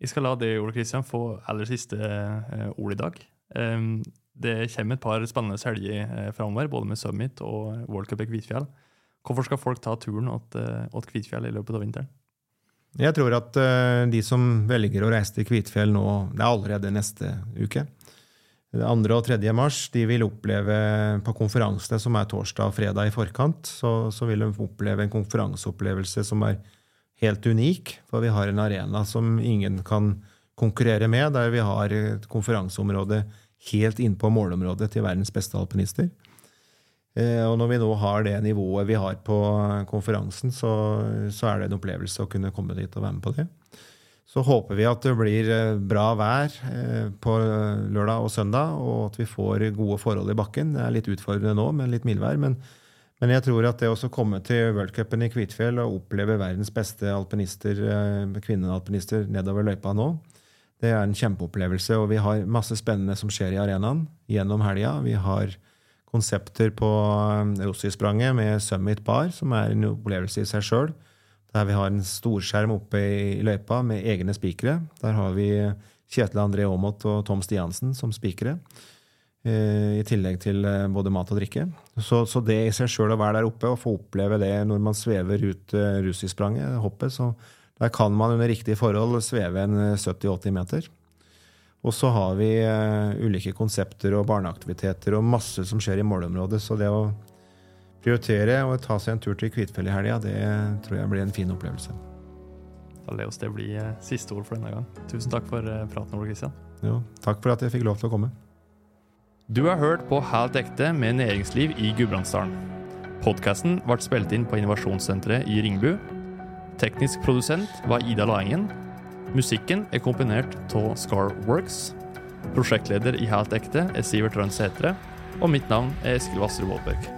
Jeg skal la deg, Ole Kristian, få aller siste eh, ord i dag. Um, det kommer et par spennende helger eh, framover, både med Summit og World Cup i Kvitfjell. Hvorfor skal folk ta turen til eh, Kvitfjell i løpet av vinteren? Jeg tror at de som velger å reise til Kvitfjell nå, det er allerede neste uke, 2. og 3. mars de vil oppleve på konferansene som er torsdag og fredag i forkant, så, så, vil de oppleve en konferanseopplevelse som er helt unik. For vi har en arena som ingen kan konkurrere med, der vi har et konferanseområde helt innpå målområdet til verdens beste alpinister. Eh, og når vi nå har det nivået vi har på konferansen, så, så er det en opplevelse å kunne komme dit og være med på det. Så håper vi at det blir eh, bra vær eh, på lørdag og søndag, og at vi får gode forhold i bakken. Det er litt utfordrende nå med litt mildvær, men, men jeg tror at det å komme til worldcupen i Kvitfjell og oppleve verdens beste alpinister, eh, kvinnealpinister nedover løypa nå, det er en kjempeopplevelse. Og vi har masse spennende som skjer i arenaen gjennom helga. Vi har konsepter på Rossispranget med Summit Bar, som er en opplevelse i seg sjøl der vi har en storskjerm oppe i løypa med egne spikere. Der har vi Kjetil André Aamodt og Tom Stiansen som spikere. Eh, I tillegg til eh, både mat og drikke. Så, så det i seg sjøl å være der oppe og få oppleve det når man svever ut uh, Russispranget, hoppet, så der kan man under riktige forhold sveve en 70-80 meter. Og så har vi ulike konsepter og barneaktiviteter og masse som skjer i målområdet. Så det å prioritere å ta seg en tur til Kvitfjell i helga. Det tror jeg blir en fin opplevelse. Da lar oss det bli eh, siste ord for denne gang. Tusen takk for eh, praten, Ole Kristian. Jo, takk for at jeg fikk lov til å komme. Du har hørt på Helt ekte med næringsliv i Gudbrandsdalen. Podkasten ble spilt inn på Innovasjonssenteret i Ringbu. Teknisk produsent var Ida Laengen. Musikken er komponert av Scarworks. Prosjektleder i Helt ekte er Sivert Rønn Sætre. Og mitt navn er Eskil Vassrud Vålberg.